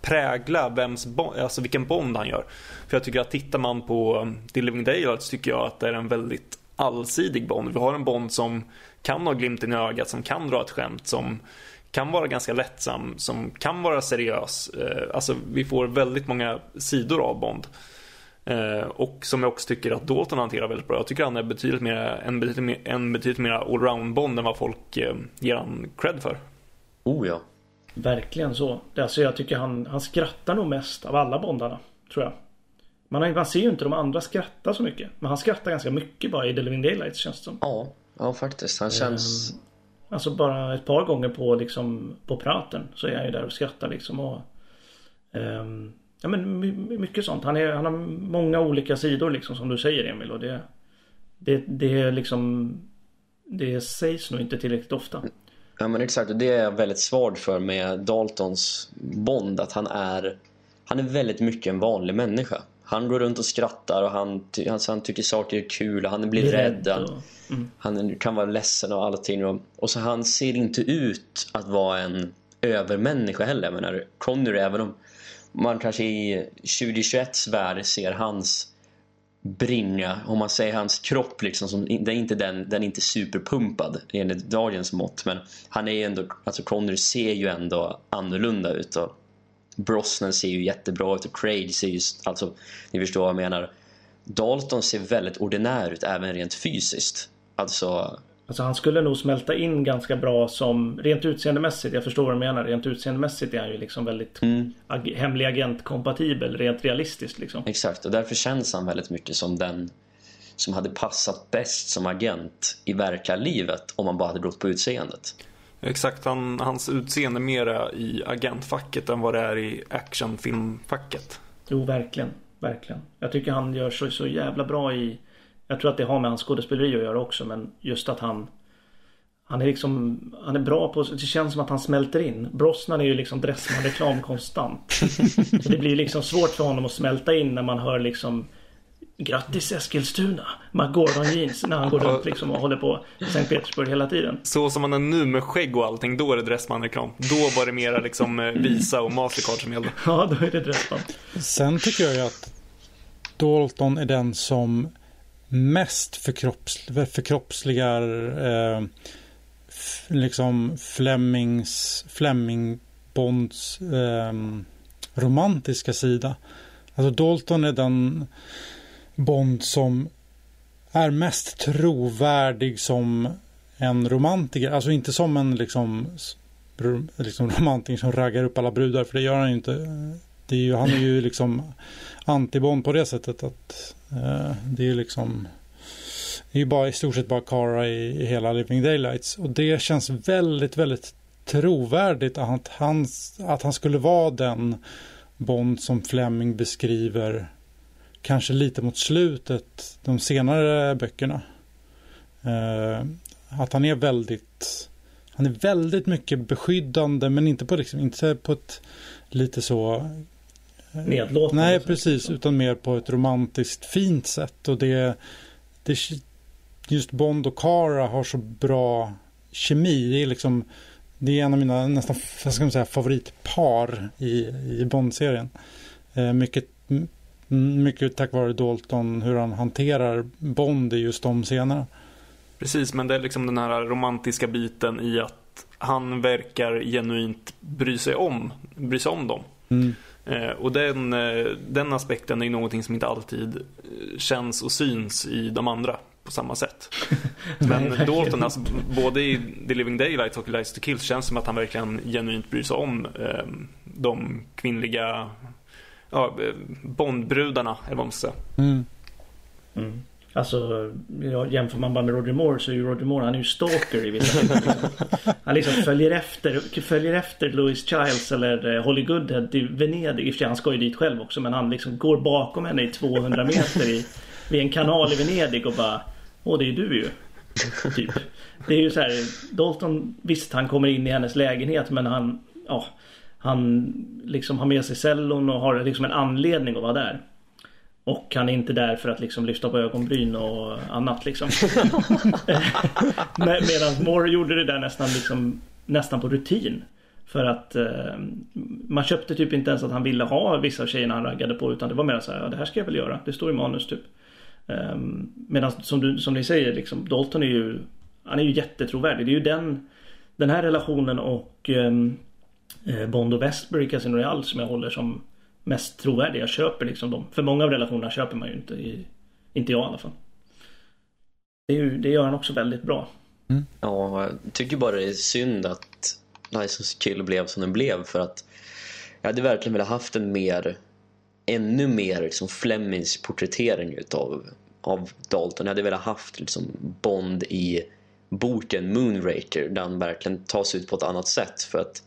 prägla vems bond, alltså vilken Bond han gör. För jag tycker att tittar man på eh, The Living Daylights tycker jag att det är en väldigt allsidig Bond. Vi har en Bond som kan ha glimten i ögat, som kan dra ett skämt, som kan vara ganska lättsam, som kan vara seriös. Eh, alltså vi får väldigt många sidor av Bond. Eh, och som jag också tycker att Dalton hanterar väldigt bra. Jag tycker han är betydligt mer, en betydligt mer, en betydligt mer allround Bond än vad folk eh, ger han cred för. Oh ja. Verkligen så. Alltså jag tycker han, han skrattar nog mest av alla Bondarna. Tror jag. Man, man ser ju inte de andra skratta så mycket. Men han skrattar ganska mycket bara i The Living Daylights känns det som. Ja, ja faktiskt. Han känns... Um, Alltså bara ett par gånger på liksom på praten så är han ju där och skrattar liksom och um, Ja men mycket sånt. Han, är, han har många olika sidor liksom som du säger Emil och det Det, det är liksom Det sägs nog inte tillräckligt ofta. Ja men exakt och det är jag väldigt svag för med Daltons Bond att han är Han är väldigt mycket en vanlig människa. Han går runt och skrattar och han, alltså han tycker saker är kul och han blir, rädd. rädd och... Mm. Han kan vara ledsen och allting. Och, och så han ser inte ut att vara en övermänniska heller. Jag menar, Connery, även om man kanske i 2021s värld ser hans bringa, om man säger hans kropp liksom, som, den, är inte den, den är inte superpumpad enligt dagens mått. Men han är ändå, alltså Connery ser ju ändå annorlunda ut. Och Brosnan ser ju jättebra ut och Craig ser ju, alltså, ni förstår vad jag menar. Dalton ser väldigt ordinär ut även rent fysiskt. Alltså... Alltså han skulle nog smälta in ganska bra som rent utseendemässigt. Jag förstår vad du menar. Rent utseendemässigt är han ju liksom väldigt mm. ag hemlig agent kompatibel. Rent realistiskt liksom. Exakt och därför känns han väldigt mycket som den som hade passat bäst som agent i verkliga livet om man bara hade gått på utseendet. Exakt, han, hans utseende mera i agentfacket än vad det är i actionfilmfacket. Jo, verkligen. Verkligen. Jag tycker han gör så, så jävla bra i jag tror att det har med hans skådespeleri att göra också men just att han Han är liksom Han är bra på Det känns som att han smälter in Brosnan är ju liksom Dressman-reklam konstant Så [laughs] det blir liksom svårt för honom att smälta in när man hör liksom Grattis Eskilstuna! McGordon Jeans när han går runt liksom och håller på i Sankt Petersburg hela tiden. Så som han är nu med skägg och allting, då är det Dressman-reklam. Då var det mera liksom eh, Visa och Mastercard som gällde. Ja, då är det Dressman. Sen tycker jag ju att Dalton är den som mest förkropps, förkroppsligar eh, liksom Flemings, Fleming Bonds eh, romantiska sida. Alltså Dalton är den Bond som är mest trovärdig som en romantiker. Alltså inte som en liksom, liksom [laughs] romantiker som raggar upp alla brudar. För det gör han ju inte. Det är ju, han är ju liksom antibond på det sättet att eh, det är ju liksom det är ju bara i stort sett bara Kara i, i hela Living Daylights. Och det känns väldigt, väldigt trovärdigt att han, att han skulle vara den Bond som Fleming beskriver kanske lite mot slutet, de senare böckerna. Uh, att han är väldigt han är väldigt mycket beskyddande men inte på, liksom, inte på ett lite så eh, Nedlåtande. Nej, precis. Liksom. Utan mer på ett romantiskt fint sätt. Och det, det just Bond och Cara har så bra kemi. Det är liksom det är en av mina nästan ska man säga, favoritpar i, i Bond-serien. Eh, mycket, mycket tack vare Dalton, hur han hanterar Bond i just de scenerna. Precis, men det är liksom den här romantiska biten i att han verkar genuint bry sig om, bry sig om dem. Mm. Eh, och den, eh, den aspekten är någonting som inte alltid eh, känns och syns i de andra på samma sätt. [laughs] Men Dalton, alltså, både i The Living Daylights och Lies to Kill känns som att han verkligen genuint bryr sig om eh, de kvinnliga ja, eh, Bondbrudarna, eller vad man ska säga. Mm. Mm. Alltså, ja, jämför man bara med Roger Moore så är ju Roger Moore, han är ju stalker i vissa liksom. [laughs] Han liksom följer efter, följer efter Louis Childs eller eh, Holly Goodhead till Venedig. I och för sig, han ska ju dit själv också, men han liksom går bakom henne i 200 meter i, vid en kanal i Venedig och bara Åh, det är du ju. Typ. Det är ju så här, Dalton, visst han kommer in i hennes lägenhet men han, ja, han liksom har med sig cellon och har liksom en anledning att vara där. Och han är inte där för att liksom lyfta på ögonbryn och annat liksom. [laughs] Medan Moore gjorde det där nästan liksom nästan på rutin. För att eh, man köpte typ inte ens att han ville ha vissa av tjejerna han raggade på utan det var mer så här, ja det här ska jag väl göra. Det står i manus typ. Um, Medan som, som ni säger, liksom, Dalton är ju Han är ju jättetrovärdig. Det är ju den Den här relationen och um, Bond och Westbury Casino Royale som jag håller som mest trovärdiga. Jag köper liksom dem. För många av relationerna köper man ju inte. I, inte jag i alla fall. Det, ju, det gör han också väldigt bra. Mm. Ja, jag tycker bara det är synd att License Kill blev som den blev för att jag hade verkligen velat haft en mer ännu mer liksom Flemings porträttering utav av Dalton. Jag hade velat haft liksom Bond i boken Moonraker där han verkligen tas ut på ett annat sätt för att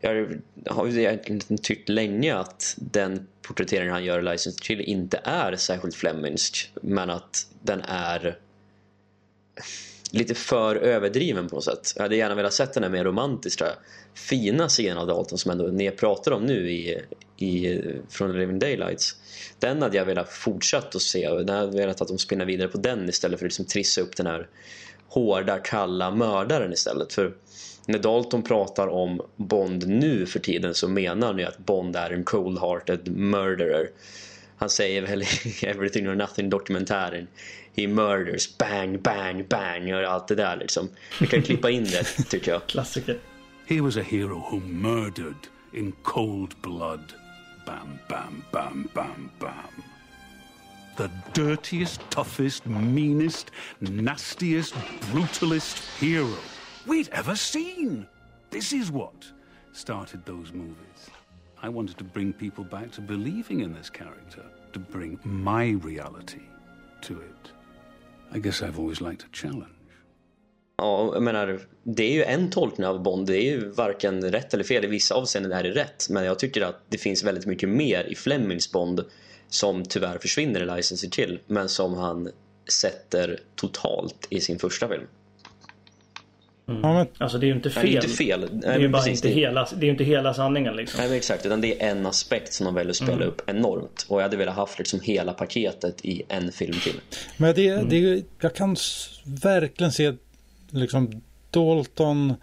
jag har ju egentligen tyckt länge att den porträttering han gör i License Chill inte är särskilt flemingsk men att den är lite för överdriven på något sätt. Jag hade gärna velat sett den här mer romantiska, fina sidan av Dalton som ändå ni pratar om nu i, i, från Living Daylights. Den hade jag velat fortsätta att se och jag hade velat att de spinner vidare på den istället för att liksom trissa upp den här hårda, kalla mördaren istället. För när Dalton pratar om Bond nu för tiden så menar han ju att Bond är en cold-hearted murderer. Han säger väl i [laughs] Everything or Nothing dokumentären He murders, bang, bang, bang och allt det där liksom. Vi kan klippa in det [laughs] tycker jag. Klassiker. He was a hero who murdered in cold blood. Bam, bam, bam, bam, bam. The dirtiest, toughest, meanest, nastiest, brutalist hero we'd ever seen. This is what started those movies. I wanted to bring people back to believing in this character, to bring my reality to it. I guess I've always liked a challenge. Ja, jag menar, det är ju en tolkning av Bond. Det är ju varken rätt eller fel. I vissa avseenden är det rätt. Men jag tycker att det finns väldigt mycket mer i Flemings Bond som tyvärr försvinner i License to Kill. Men som han sätter totalt i sin första film. Mm. Ja, men... Alltså det är ju inte fel. Nej, det är inte fel. det är ju bara inte, hela, det är inte hela sanningen liksom. Nej men exakt, utan det är en aspekt som de väljer att spela mm. upp enormt. Och jag hade velat haft liksom hela paketet i en film till. Men det, mm. det, jag kan verkligen se liksom Dalton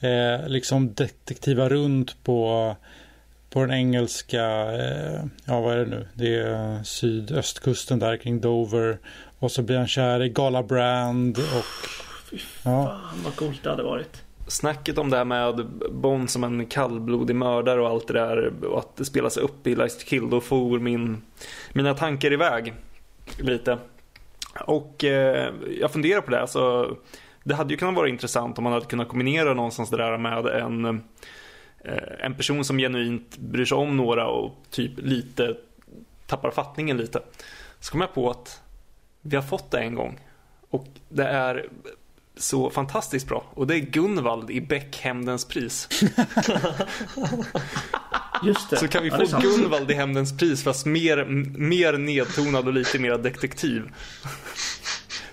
eh, liksom detektiva runt på på den engelska, eh, ja vad är det nu, det är sydöstkusten där kring Dover. Och så blir han kär i Gala Brand och fy fan vad coolt det hade varit. Snacket om det här med Bond som en kallblodig mördare och allt det där och att det spelas upp i to Kill, då får min, mina tankar iväg lite. Och eh, jag funderar på det, alltså, det hade ju kunnat vara intressant om man hade kunnat kombinera någonstans det där med en, eh, en person som genuint bryr sig om några och typ lite tappar fattningen lite. Så kom jag på att vi har fått det en gång. Och det är så fantastiskt bra. Och det är Gunvald i Beck Hämndens pris. [laughs] Just det. Så kan vi Ja, få sant. Gunvald i Hämndens pris fast mer, mer nedtonad och lite mer detektiv.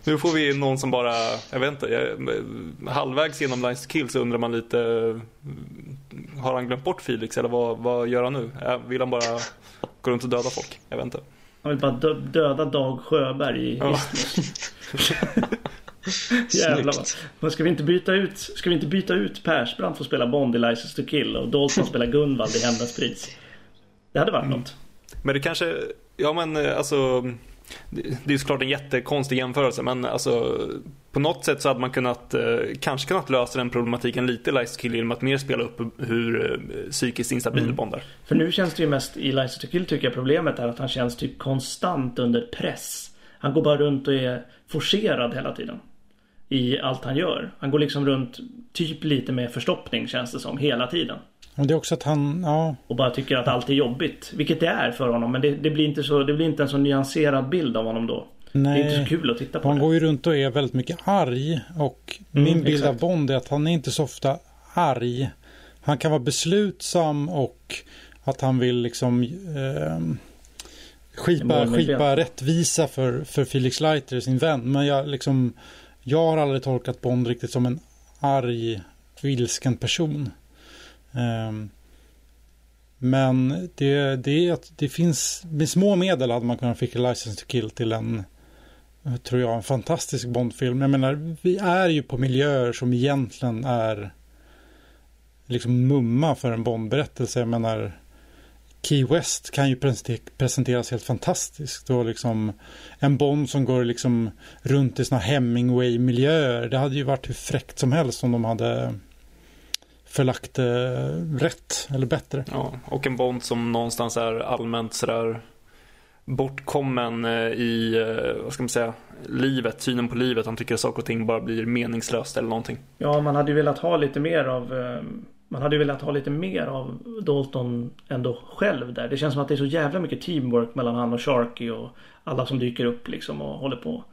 Nu får vi någon som bara, jag vet inte, jag, halvvägs genom Lines to Kill så undrar man lite Har han glömt bort Felix eller vad, vad gör han nu? Vill han bara gå runt och döda folk? Jag vet inte. Han vill bara dö döda Dag Sjöberg i Ja. [laughs] Jävlar. Men ska vi inte byta ut, ska vi inte byta ut Persbrandt för att spela Bond i License to Kill och Dalton spela Gunvald i Hämndens pris? Det hade varit något. Men det kanske, ja men eh, alltså det det är såklart en jättekonstig jämförelse men alltså på något sätt så hade man kunnat eh, kanske kunnat lösa den problematiken lite i to Kill genom att mer spela upp hur eh, psykiskt instabil Mm. Bond är. För nu känns det ju mest i to Kill tycker jag problemet är att han känns typ konstant under press. Han går bara runt och är forcerad hela tiden. I allt han gör. Han går liksom runt typ lite med förstoppning känns det som hela tiden. Och det är också att han, ja, Och bara tycker att allt är jobbigt. Vilket det är för honom. Men det, det, blir, inte så, det blir inte en så nyanserad bild av honom då. Det är inte så nej. kul att titta på Han det. går ju runt och är väldigt mycket arg. Och Mm, min bild av exakt. Bond är att han är inte så ofta arg. Han kan vara beslutsam och att han vill liksom eh, skipa, skipa rättvisa för, för Felix Leiter, sin vän. Men jag, liksom, jag har aldrig tolkat Bond riktigt som en arg ilsken person. Ehm, men det, det, är att det finns, med små medel hade man kunnat fick License to Kill till en, eh, tror jag, en fantastisk Bondfilm. Jag menar, vi är ju på miljöer som egentligen är liksom mumma för en Bondberättelse. Jag menar, Key West kan ju presenteras helt fantastiskt. Och liksom en Bond som går liksom runt i såna Hemingway-miljöer. Det hade ju varit hur fräckt som helst om de hade förlagt det rätt eller bättre. Ja, och en Bond som någonstans är allmänt sådär bortkommen eh, i, eh, vad ska man säga, livet, synen på livet. Han tycker att saker och ting bara blir meningslöst eller någonting. Ja, man hade ju velat ha lite mer av... eh, Man hade ju velat ha lite mer av Dalton ändå själv där. Det känns som att det är så jävla mycket teamwork mellan han och Sharky och alla som dyker upp liksom och håller på.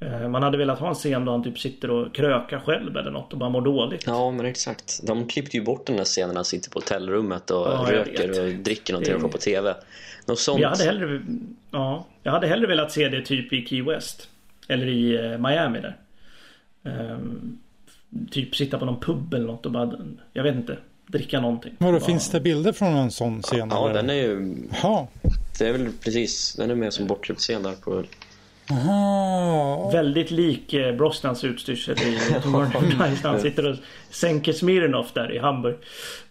Eh, Man hade velat ha en scen då han typ sitter och krökar själv eller något och bara mår dåligt. Ja, men exakt. De klippte ju bort den där scenen när han sitter på hotellrummet och Ja, röker och dricker någonting Det- och får på TV. Något sånt. Jag hade hellre... Ja, jag hade hellre velat se det typ i Key West. Eller i eh, Miami där. Ehm, typ sitta på någon pub eller något och bara... Jag vet inte. Dricka någonting. Vadå, Bara- finns det bilder från en sån scen? Ja, eller? den är ju... Jaha. Det är väl precis. Den är mer som bortklippt scen där på... Aha. Väldigt lik eh, Brosnans utstyrsel i Night när han sitter och sänker Smirnoff där i Hamburg.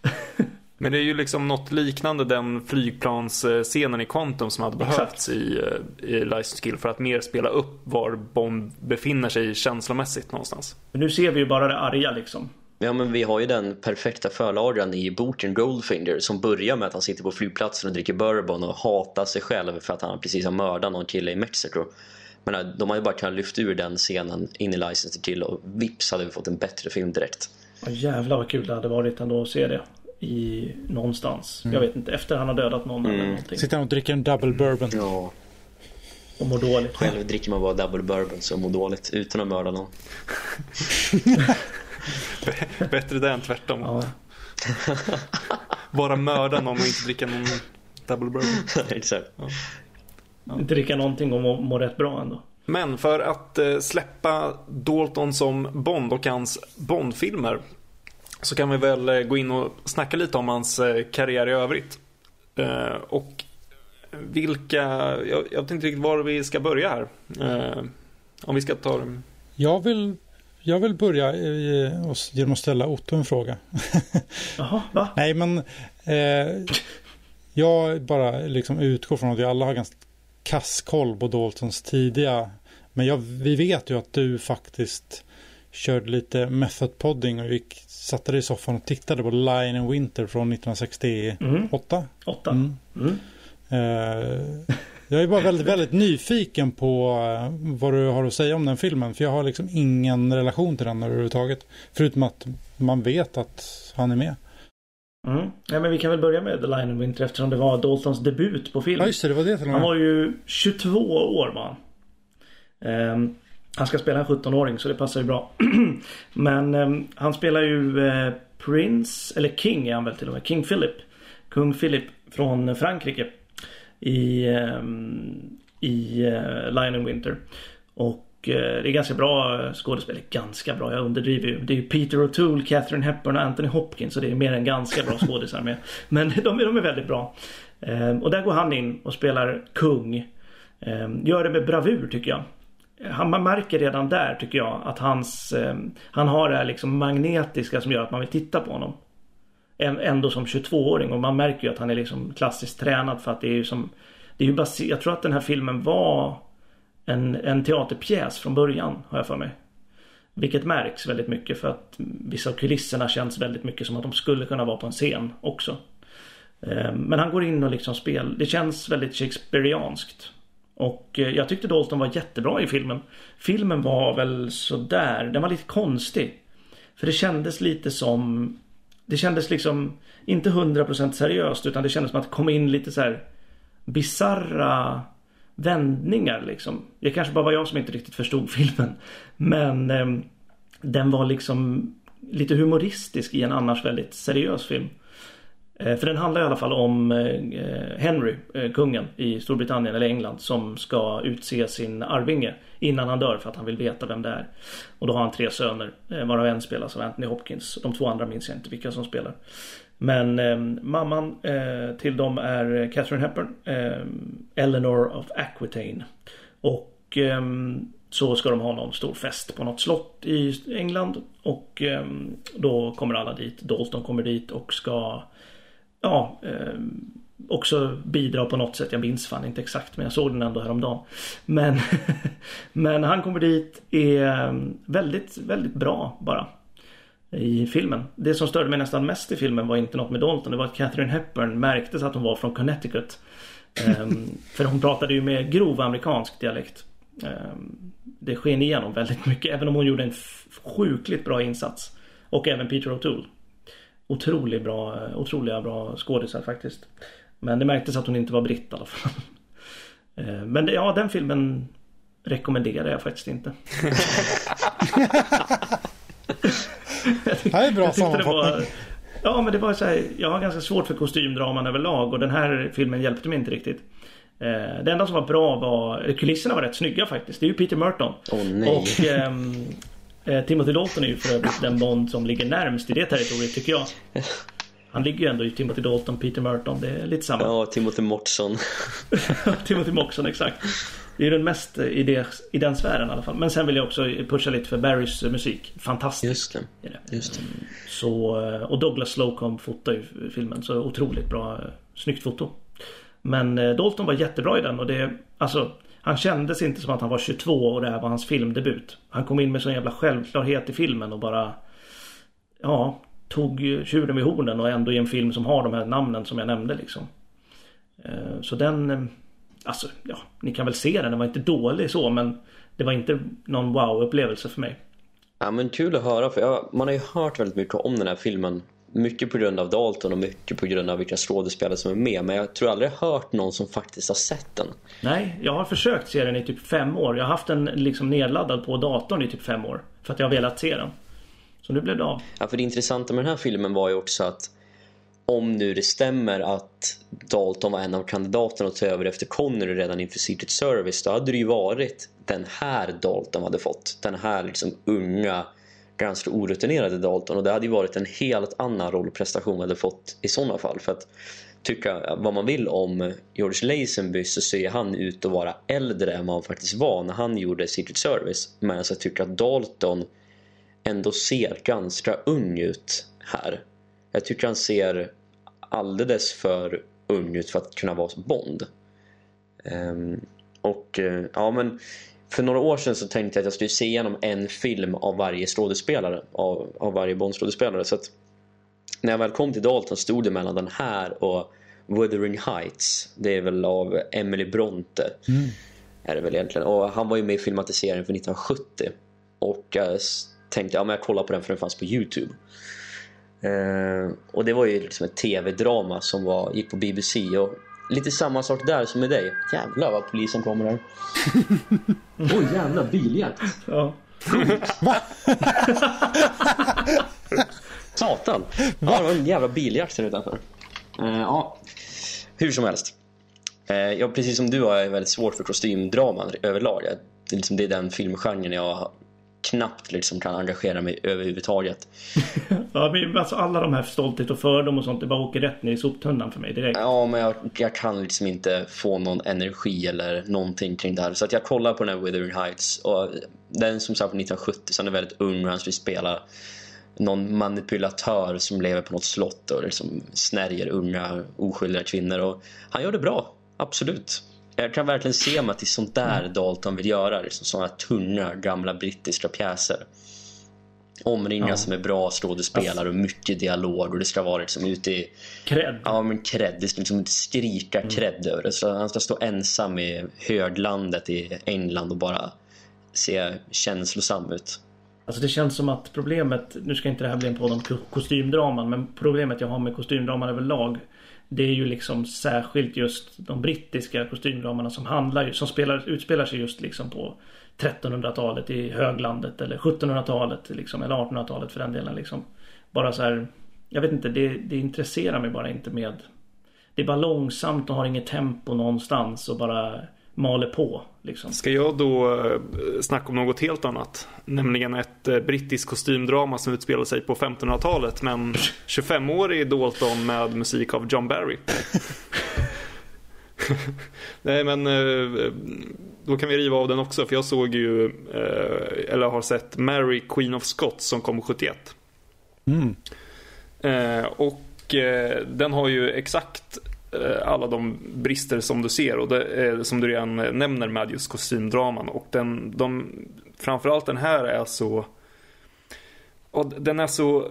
[laughs] Men det är ju liksom något liknande den flygplansscenen i Quantum som hade Exakt. behövts i, eh, i License to Kill för att mer spela upp var Bond befinner sig känslomässigt någonstans. Men nu ser vi ju bara det arga liksom. Ja, men vi har ju den perfekta förlagran i boken Goldfinger som börjar med att han sitter på flygplatsen och dricker bourbon och hatar sig själv för att han precis har mördat någon kille i Mexiko. Men eh, de har ju bara kunnat lyfta ur den scenen in i License to Kill och vips hade vi fått en bättre film direkt. Och jävlar vad kul det hade varit ändå att se det. I någonstans. Jag vet inte. Efter han har dödat någon eller någonting. Sitter han och dricker en double bourbon. Ja, Och mår dåligt. själv dricker man bara double bourbon så mår dåligt utan att mörda någon. [laughs] Bättre det än tvärtom. Ja. Bara mörda någon och inte dricka någon double bourbon. [laughs] Exakt. Inte dricka någonting och må, må rätt bra ändå. Men för att eh, släppa Dalton som Bond och hans Bondfilmer så kan vi väl eh, gå in och snacka lite om hans eh, karriär i övrigt. Och vilka, jag, jag vet inte riktigt var vi ska börja här. Om vi ska ta dem. Jag vill, jag vill börja och- genom att ställa Otto en fråga. [laughs] Jaha, va? Nej, men eh, jag bara liksom utgår från att vi alla har ganska kass koll på Daltons tidiga. Men jag, vi vet ju att du faktiskt körde lite method podding och vi satte det i soffan och tittade på Lion and Winter från 1968. Mm. Åtta. Mm. Mm. Eh, jag är bara väldigt, väldigt nyfiken på eh, vad du har att säga om den filmen. För jag har liksom ingen relation till den överhuvudtaget. Förutom att man vet att han är med. Mm. Ja, men vi kan väl börja med The Lion and Winter eftersom det var Daltons debut på film. Ja just det, det var det till Han var ju 22 år var han. Ehm, han ska spela en 17-åring så det passar ju bra. [clears throat] Men ehm, han spelar ju eh, Prince, eller King är han väl till och med. King Philip. Kung Philip från Frankrike. I, ehm, i eh, Lion and Winter. Och eh, det är ganska bra skådespel. Ganska bra, jag underdriver ju. Det är ju Peter O'Toole, Catherine Hepburn och Anthony Hopkins. Så det är mer än ganska bra skådisar med. [laughs] Men de, de är väldigt bra. Ehm, och där går han in och spelar kung. Ehm, gör det med bravur tycker jag. Han, man märker redan där tycker jag att hans, ehm, han har det här liksom magnetiska som gör att man vill titta på honom. Än- Ändå som 22-åring och man märker ju att han är liksom klassiskt tränad för att det är ju som det är ju baser- Jag tror att den här filmen var en, en teaterpjäs från början har jag för mig. Vilket märks väldigt mycket för att vissa av kulisserna känns väldigt mycket som att de skulle kunna vara på en scen också. Eh, men han går in och liksom spel. Det känns väldigt Shakespeareanskt. Och eh, jag tyckte Dalton var jättebra i filmen. Filmen var väl sådär. Den var lite konstig. För det kändes lite som... Det kändes liksom inte 100% seriöst utan det kändes som att det kom in lite så här bizarra vändningar liksom. Det kanske bara var jag som inte riktigt förstod filmen. Men eh, den var liksom lite humoristisk i en annars väldigt seriös film. Eh, För den handlar i alla fall om eh, eh, Henry, eh, kungen i Storbritannien eller England som ska utse sin arvinge innan han dör för att han vill veta vem det är. Och då har han tre söner eh, varav en spelas av Anthony Hopkins. De två andra minns jag inte vilka som spelar. Men eh, mamman eh, till dem är Catherine Hepburn, eh, Eleanor of Aquitaine. Och eh, så ska de ha någon stor fest på något slott i England. Och eh, då kommer alla dit. Dalton kommer dit och ska ja, eh, också bidra på något sätt. Jag minns fan inte exakt men jag såg den ändå häromdagen. Men, [laughs] men han kommer dit är väldigt, väldigt bra bara. I filmen. Det som störde mig nästan mest i filmen var inte något med Dalton. Det var att Catherine Hepburn märktes att hon var från Connecticut. Ehm, [laughs] för hon pratade ju med grov amerikansk dialekt. Ehm, det sken igenom väldigt mycket. Även om hon gjorde en sjukligt bra insats. Och även Peter O'Toole. Otroligt bra, otroliga bra skådisar faktiskt. Men det märktes att hon inte var britt i alla fall. [laughs] Eh, Men det, ja, den filmen rekommenderar jag faktiskt inte. [laughs] Det här är bra sammanfattning. ja men det var så här, jag har ganska svårt för kostymdraman överlag och den här filmen hjälpte mig inte riktigt. Eh, Det enda som var bra var, kulisserna var rätt snygga faktiskt. Det är ju Peter Merton. Nej. Och ehm, eh, Timothy Dalton är ju för övrigt den Bond som ligger närmst i det territoriet tycker jag. Han ligger ju ändå i Timothy Dalton, Peter Merton. Det är lite samma. Ja, Timothy Mortson. [laughs] Timothy Moxon, exakt. Det är den mest i, det, i den sfären i alla fall. Men sen vill jag också pusha lite för Barrys eh, musik. Fantastisk. Just det. Just det. Så, eh, och Douglas Slocum fotar ju filmen. Så otroligt bra, eh, snyggt foto. Men Dalton var jättebra i den och det, alltså han kändes inte som att han var 22 och det här var hans filmdebut. Han kom in med sån jävla självklarhet i filmen och bara Ja, tog ju tjuren vid hornen och ändå i en film som har de här namnen som jag nämnde liksom. Så den Alltså, ja, ni kan väl se den. Den var inte dålig så men Det var inte någon wow-upplevelse för mig. Ja, men kul att höra för jag, man har ju hört väldigt mycket om den här filmen. Mycket på grund av Dalton och mycket på grund av vilka skådespelare som är med. Men jag tror aldrig jag hört någon som faktiskt har sett den. Nej, jag har försökt se den i typ fem år. Jag har haft den liksom nedladdad på datorn i typ fem år. För att jag har velat se den. Så nu blev det av. Ja, för det intressanta med den här filmen var ju också att om nu det stämmer att Dalton var en av kandidaterna att ta över efter Connery redan inför Secret Service då hade det ju varit den här Dalton hade fått. Den här liksom unga, ganska orutinerade Dalton och det hade ju varit en helt annan rollprestation hade fått i sådana fall. För att tycka vad man vill om George Lazenby så ser han ut att vara äldre än vad han faktiskt var när han gjorde Secret Service. Men alltså, jag tycker att Dalton ändå ser ganska ung ut här. Jag tycker han ser alldeles för ung ut för att kunna vara Bond. Ehm, och eh, ja men för några år sedan så tänkte jag att jag skulle se igenom en film av varje skådespelare. Av, av varje Bond-skådespelare. Så att när jag väl kom till Dalton stod det mellan den här och Wuthering Heights. Det är väl av Emily Bronte. Mm. Är det väl egentligen. Och han var ju med i filmatiseringen för 1970. Och jag tänkte, ja men jag kollar på den för den fanns på Youtube. Eh, och det var ju liksom ett tv-drama som var, gick på BBC. Och lite samma sak där som med dig. Jävlar vad polisen kommer här. [laughs] Oj oh, jävlar, biljakt. Ja. [laughs] [laughs] Satan! Ja, det var en jävla biljakt här utanför. Uh, ja, hur som helst. Uh, ja, precis som du har jag väldigt svårt för kostymdraman överlag. Det är, liksom, det är den filmgenren jag knappt liksom kan engagera mig överhuvudtaget. [laughs] ja, men alltså alla de här stolthet och fördom och sånt, det bara åker rätt ner i soptunnan för mig direkt. Ja, men jag, jag kan liksom inte få någon energi eller någonting kring det här. Så att jag kollar på den här Withering Heights och den som sagt på 1970 så han är väldigt ung och han skulle spela någon manipulatör som lever på något slott och liksom snärjer unga oskyldiga kvinnor och han gör det bra, absolut. Jag kan verkligen se mig att det är sånt där Dalton vill göra, liksom sådana tunga gamla brittiska pjäser. Omringas ja. med bra skådespelare och mycket dialog och det ska vara liksom ute i... Cred. Ja men cred, det ska liksom inte skrika mm. cred över det. Så han ska stå ensam i höglandet i England och bara se känslosam ut. Alltså det känns som att problemet, nu ska inte det här bli en podd om kostymdraman, men problemet jag har med kostymdraman överlag det är ju liksom särskilt just de brittiska kostymdramerna som handlar som spelar, utspelar sig just liksom på 1300-talet i höglandet eller 1700-talet liksom, eller 1800-talet för den delen liksom. Bara så här, jag vet inte, det, det intresserar mig bara inte med det är bara långsamt och har inget tempo någonstans och bara maler på. Liksom. Ska jag då eh, snacka om något helt annat? Nämligen ett eh, brittiskt kostymdrama som utspelar sig på 1500-talet men 25-årig Dalton med musik av John Barry. [laughs] Nej men eh, då kan vi riva av den också för jag såg ju eller har sett Mary Queen of Scots som kom 71. Mm. Och den har ju exakt Eh, alla de brister som du ser och det, eh, som du redan eh, nämner med just kostymdraman. Och den, de, framförallt den här är så... Och den är så...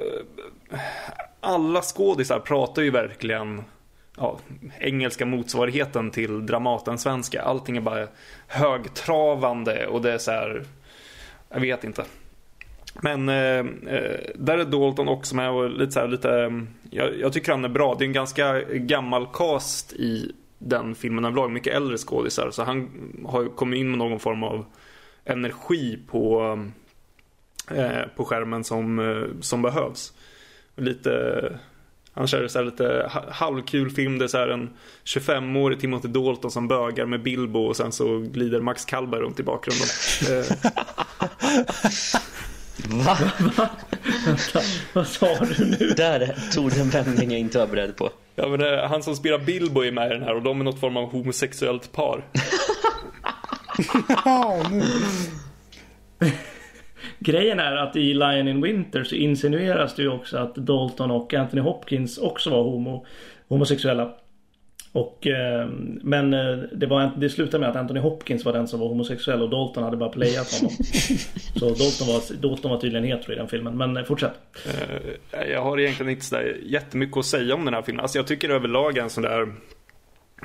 Alla skådisar pratar ju verkligen ja, engelska motsvarigheten till Dramaten-svenska. Allting är bara högtravande och det är så här... Jag vet inte. Men eh, eh, där är Dalton också med och lite så här, lite, mm, jag, jag, tycker han är bra. Det är en ganska gammal cast i den filmen överlag, mycket äldre skådisar. Så han har kommit in med någon form av energi på, eh, på skärmen som, eh, som behövs. Lite, han kör så lite halvkul film. Det är så en 25-årig Timothy Dalton som bögar med Bilbo och sen så glider Max Kallberg runt i bakgrunden. [laughs] Eh. Va? [laughs] Va? Vänta, vad sa du nu? Där tog den vändning jag inte var beredd på. Ja men det, han som spelar Bilbo är med i den här och de är något form av homosexuellt par. [laughs] Grejen är att i Lion in Winter så insinueras det ju också att Dalton och Anthony Hopkins också var homo, homosexuella. Och, eh, men eh, det, var, det slutade med att Anthony Hopkins var den som var homosexuell och Dalton hade bara playat honom. [laughs] Så Dalton var, Dalton var tydligen hetero i den filmen. Men eh, fortsätt. Jag har egentligen inte sådär jättemycket att säga om den här filmen. Alltså jag tycker överlag en sån där...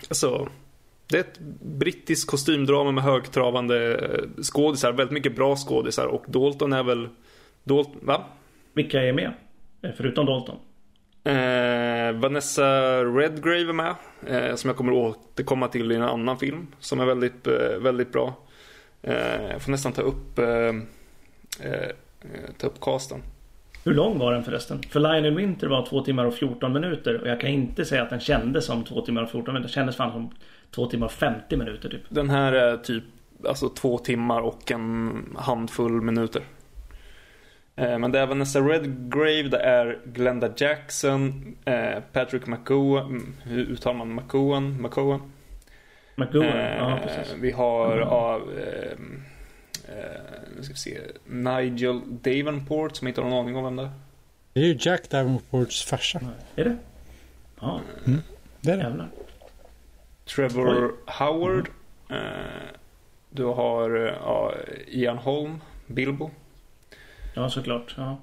Alltså... Det är ett brittiskt kostymdrama med högtravande skådisar. Väldigt mycket bra skådisar. Och Dalton är väl... Dalton, va? Vilka är med? Förutom Dalton? Eh, Vanessa Redgrave är med. Eh, som jag kommer återkomma till i en annan film. Som är väldigt, eh, väldigt bra. Eh, jag får nästan ta upp, eh, eh, ta upp casten. Hur lång var den förresten? För Lion in Winter var 2 timmar och 14 minuter. Och jag kan inte säga att den kändes som 2 timmar och 14 minuter. Den kändes fan som 2 timmar och 50 minuter typ. Den här är typ alltså 2 timmar och en handfull minuter. Eh, men det är Vanessa Redgrave, det är Glenda Jackson, eh, Patrick McGowan, mm, hur uttalar man McGowan? McGowan? McGowan, ja precis. Vi har mm. av, eh, nu ska vi se, Nigel Davenport som inte har någon aning om vem det är. Det är ju Jack Davenports farsa. Är det? Ja. Mm. Det är det. Jävlar. Trevor Oj. Howard. Mm. Du har ja, Ian Holm, Bilbo. Ja, såklart. Ja.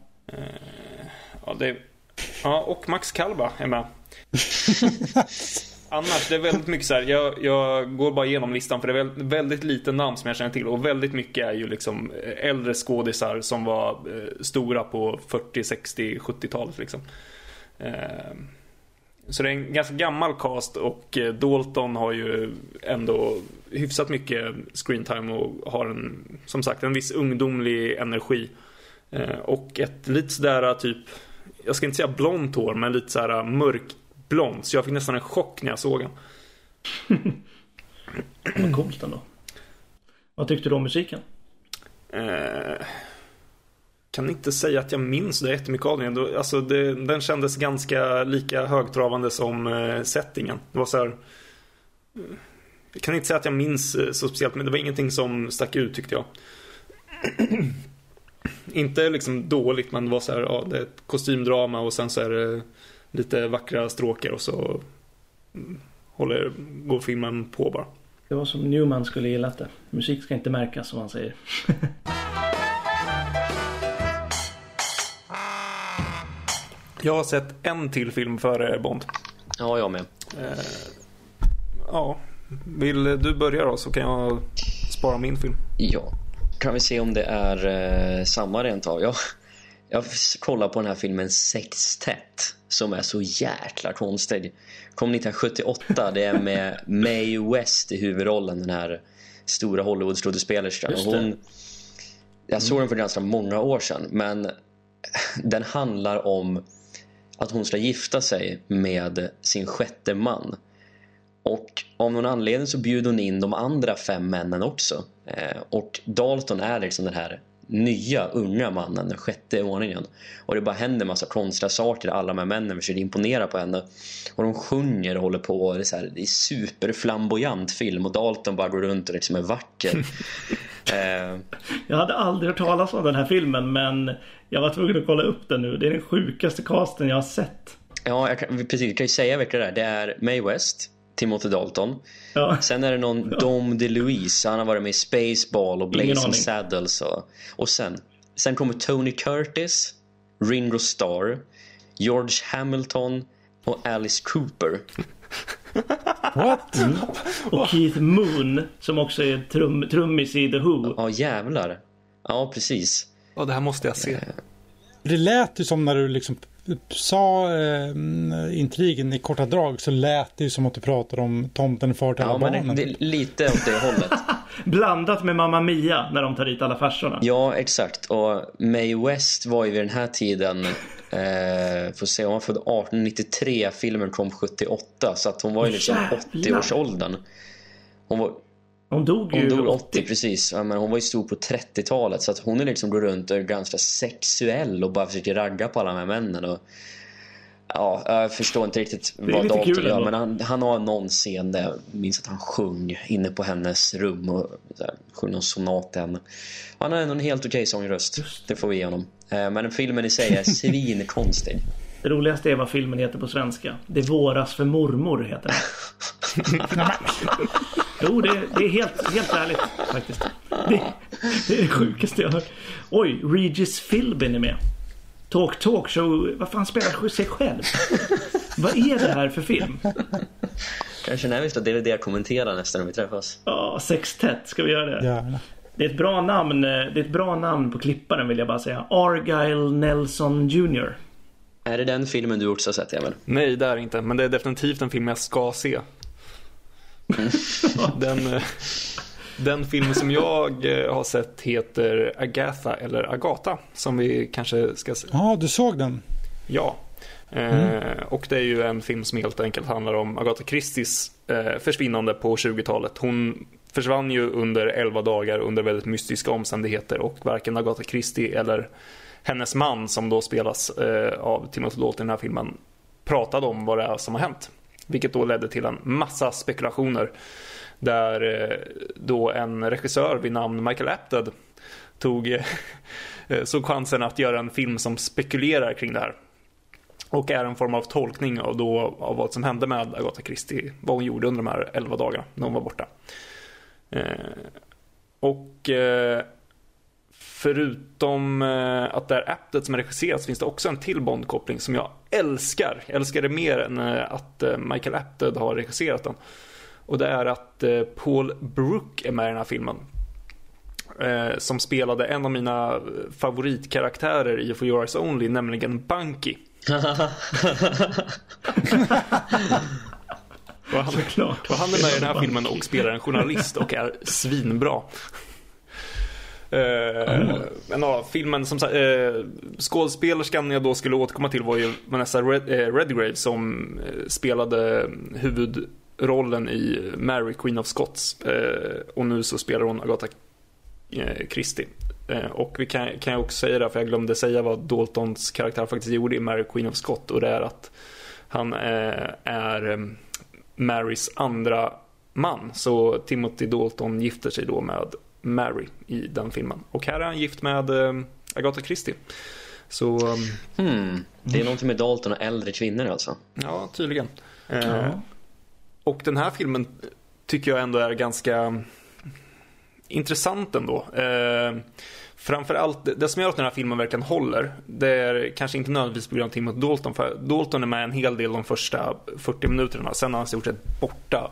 Ja, det, ja, och Max Kalba är med. [laughs] Annars, det är väldigt mycket så här, jag, jag går bara igenom listan för det är väldigt, väldigt lite namn som jag känner till och väldigt mycket är ju liksom äldre skådisar som var eh, stora på 40, 60, 70-talet liksom. Eh, så det är en ganska gammal cast och eh, Dalton har ju ändå hyfsat mycket screentime och har en, som sagt, en viss ungdomlig energi. Eh, och ett lite sådär typ, jag ska inte säga blont hår, men lite sådär mörkblont. Så jag fick nästan en chock när jag såg den. [clears throat] Vad coolt ändå. Vad tyckte du om musiken? Eh, kan inte säga att jag minns det jättemycket av den. Alltså det, den kändes ganska lika högtravande som eh, settingen. Det var så här, eh, Jag kan inte säga att jag minns eh, så speciellt, men det var ingenting som stack ut tyckte jag. [clears throat] inte liksom dåligt, men det var så här, ja, det är ett kostymdrama och sen så är det lite vackra stråkar och så mm, håller, går filmen på bara. Det var som Newman skulle gillat det. Musik ska inte märkas som han säger. [laughs] Jag har sett en till film före Bond. Ja, jag med. Ja, vill du börja då så kan jag spara min film. Ja, kan vi se om det är eh, samma rent av. Jag, jag kollar på den här filmen Sextet som är så jäkla konstig. Kom 1978, det är med [laughs] Mae West i huvudrollen, den här stora Hollywood-skådespelerskan. Hon, jag såg den för ganska många år sedan, men den handlar om att hon ska gifta sig med sin sjätte man. Och av någon anledning så bjuder hon in de andra fem männen också. Eh, och Dalton är liksom den här nya unga mannen, den sjätte ordningen. Och det bara händer massa konstiga saker. Alla de här männen försöker imponera på henne. Och de sjunger och håller på. Och det, är så här, det är superflamboyant film. Och Dalton bara går runt och liksom är vacker. [laughs] eh, Jag hade aldrig hört talas om den här filmen men jag var tvungen att kolla upp den nu. Det är den sjukaste casten jag har sett. ja, jag kan, precis. Jag kan ju säga vilka det är. Det är Mae West, Timothy Dalton. Ja. Sen är det någon Dom DeLuise. Han har varit med i Spaceball och Blazing. Saddles. Och, och sen, sen kommer Tony Curtis, Ringo Starr, George Hamilton och Alice Cooper. [laughs] What? Och Keith Moon som också är trum, trummis i The Who. Ja, jävlar. Ja, precis. Ja, det här måste jag se. Det lät ju som när du liksom sa eh, intrigen i korta drag så lät det ju som att du pratade om tomten far till Ja, alla men barnen. det, är lite åt det hållet. [laughs] Blandat med Mamma Mia när de tar dit alla farsorna. Ja, exakt. Och Mae West var ju vid den här tiden eh, får se, hon var född 1893, filmen kom 78 så att hon var ju liksom Jävlar. 80-årsåldern. Hon var, Hon dog hon ju dog 80 precis, ja, men hon var ju stor på 30-talet så att hon är liksom går runt och är ganska sexuell och bara försöker ragga på alla de här männen. Och, ja, jag förstår inte riktigt vad Dalton gör men han, han har någon scen där jag minns att han sjöng inne på hennes rum och här, sjöng någon sonat till henne. Han har ändå en helt okej sångröst, det får vi ge honom. Eh, Men filmen i sig är [laughs] svinkonstig. Det roligaste är vad filmen heter på svenska. Det våras för mormor heter den. [laughs] jo, det, det är helt, helt ärligt faktiskt. Det, det är det sjukaste jag har hört. Oj, Regis Philbin är med. Talk Talk Show. Vad fan spelar sig själv? vad är det här för film? Kanske när vi ska DVD kommentera nästa gång vi träffas. Ja, Sextet. Ska vi göra det? Gärna. Det är ett bra namn. eh, Det är ett bra namn på klipparen vill jag bara säga. Argyle Nelson Jr. Är det den filmen du också har sett, Emil? Nej, det är det inte. Men det är definitivt en film jag ska se. [laughs] den, eh, den film som jag eh, har sett heter Agatha eller Agata. Som vi kanske ska se. Ja, du såg den. Ja. Eh, och det är ju en film som helt enkelt handlar om Agatha Christies eh, försvinnande på 20-talet. Hon försvann ju under 11 dagar under väldigt mystiska omständigheter och varken Agatha Christie eller hennes man som då spelas eh, av Timothy Dalton i den här filmen pratade om vad det är som har hänt. Vilket då ledde till en massa spekulationer. Där eh, då en regissör vid namn Michael Apted tog, [laughs] eh, såg chansen att göra en film som spekulerar kring det här. Och är en form av tolkning av, då, av vad som hände med Agatha Christie. Vad hon gjorde under de här 11 dagarna när hon var borta. Eh, och förutom eh, att det är Apted som så finns det också en till Bond-koppling som jag älskar. Jag älskar det mer än eh, att eh, Michael Apted har regisserat den. Och det är att Paul Brook är med i den här filmen. Som spelade en av mina favoritkaraktärer i For Your Eyes Only, nämligen Bunky. [laughs] och, han, Såklart. och han är med i den här filmen och spelar en journalist och är svinbra. Eh, mm. men ja, filmen som sagt, eh, skådespelerskan jag då skulle återkomma till var ju Vanessa Red, eh, Redgrave som spelade huvudrollen i Mary Queen of Scots. och nu så spelar hon Agatha Christie. och vi kan, kan jag också säga det, för jag glömde säga vad Daltons karaktär faktiskt gjorde i Mary Queen of Scots och det är att han är Marys andra man. Så Timothy Dalton gifter sig då med Mary i den filmen. Och här är han gift med äh, Agatha Christie. Så... Hmm. Det är någonting med Dalton och äldre kvinnor alltså? Ja, tydligen. Eh, och den här filmen tycker jag ändå är ganska intressant ändå. Eh, framförallt, det som gör att den här filmen verkligen håller, det är kanske inte nödvändigtvis på grund av Timothy Dalton, för Dalton är med en hel del de första 40 minuterna, sen har han i stort sett borta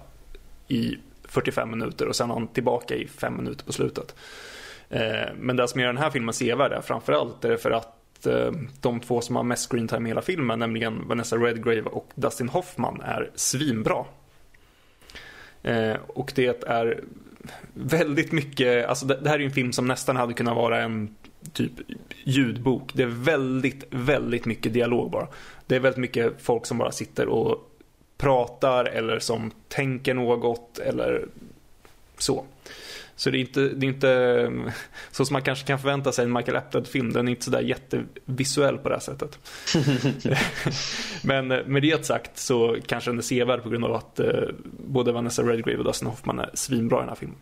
i 45 minuter och sen är han tillbaka i 5 minuter på slutet. Eh, men det som gör den här filmen sevärd är framförallt är för att eh, de två som har mest screen time i hela filmen, nämligen Vanessa Redgrave och Dustin Hoffman, är svinbra. Eh, och det är väldigt mycket, alltså det, det här är ju en film som nästan hade kunnat vara en typ ljudbok. Det är väldigt, väldigt mycket dialog bara. Det är väldigt mycket folk som bara sitter och pratar eller som tänker något eller så. Så det är inte, det är inte så som man kanske kan förvänta sig en Michael Apted-film. Den är inte sådär jättevisuell på det här sättet. [laughs] Men med det sagt så kanske den är sevärd på grund av att eh, både Vanessa Redgrave och Dustin Hoffman är svinbra i den här filmen.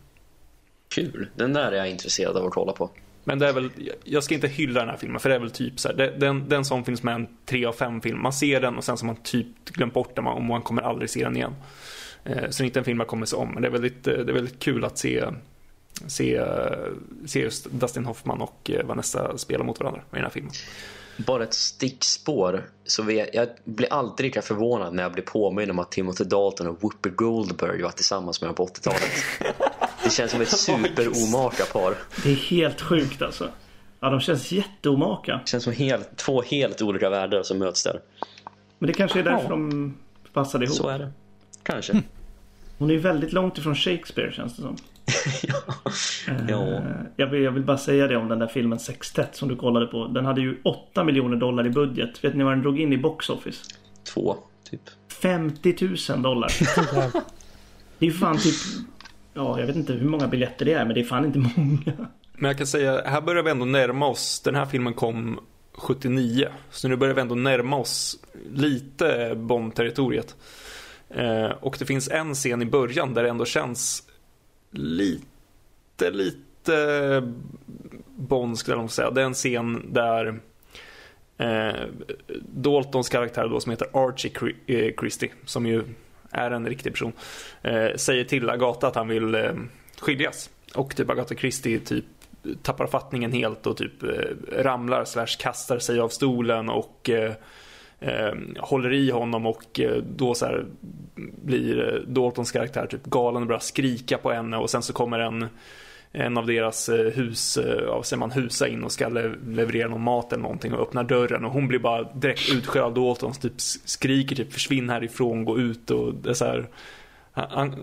Kul, den där är jag intresserad av att kolla på. Men det är väl, jag ska inte hylla den här filmen för det är väl typ så här, det, den, den som finns med en 3 av 5 film. Man ser den och sen så har man typ glömt bort den och man kommer aldrig se den igen. Eh, så det är inte en film man kommer se om. Men det är väldigt, det är väldigt kul att se, se, se just Dustin Hoffman och Vanessa spela mot varandra i den här filmen. Bara ett stickspår. Så vi, jag blir alltid lika förvånad när jag blir påminn om att Timothy Dalton och Whoopi Goldberg var tillsammans med på 80-talet. [laughs] Det känns som ett [laughs] superomaka par. Det är helt sjukt alltså. Ja, de känns jätteomaka. Det känns som helt, två helt olika världar som möts där. Men det kanske är därför ja. de passade ihop. Så är det. Kanske. Mm. Hon är ju väldigt långt ifrån Shakespeare känns det som. [laughs] ja. ja. Jag, vill, jag vill bara säga det om den där filmen Sextet som du kollade på. Den hade ju 8 miljoner dollar i budget. Vet ni vad den drog in i box office? Två, typ. 50 000 dollar. [laughs] det är ju fan typ Ja, jag vet inte hur många biljetter det är, men det är fan inte [laughs] många. Men jag kan säga, här börjar vi ändå närma oss. Den här filmen kom 79. Så nu börjar vi ändå närma oss lite Bond-territoriet. Eh, och det finns en scen i början där det ändå känns lite, lite Bond skulle jag säga. Det är en scen där eh, Daltons karaktär då som heter Archie eh, Christie, som ju är en riktig person, eh, säger till Agatha att han vill eh, skiljas. Och typ Agatha Christie typ tappar fattningen helt och typ eh, ramlar slash kastar sig av stolen och eh, eh, håller i honom och eh, då så här blir eh, Daltons karaktär typ galen och börjar skrika på henne och sen så kommer en en av deras hus, ja, säger man husa in och ska leverera någon mat eller någonting och öppnar dörren och hon blir bara direkt utskälld av Dalton typ skriker typ försvinn härifrån, gå ut och det är så här, han,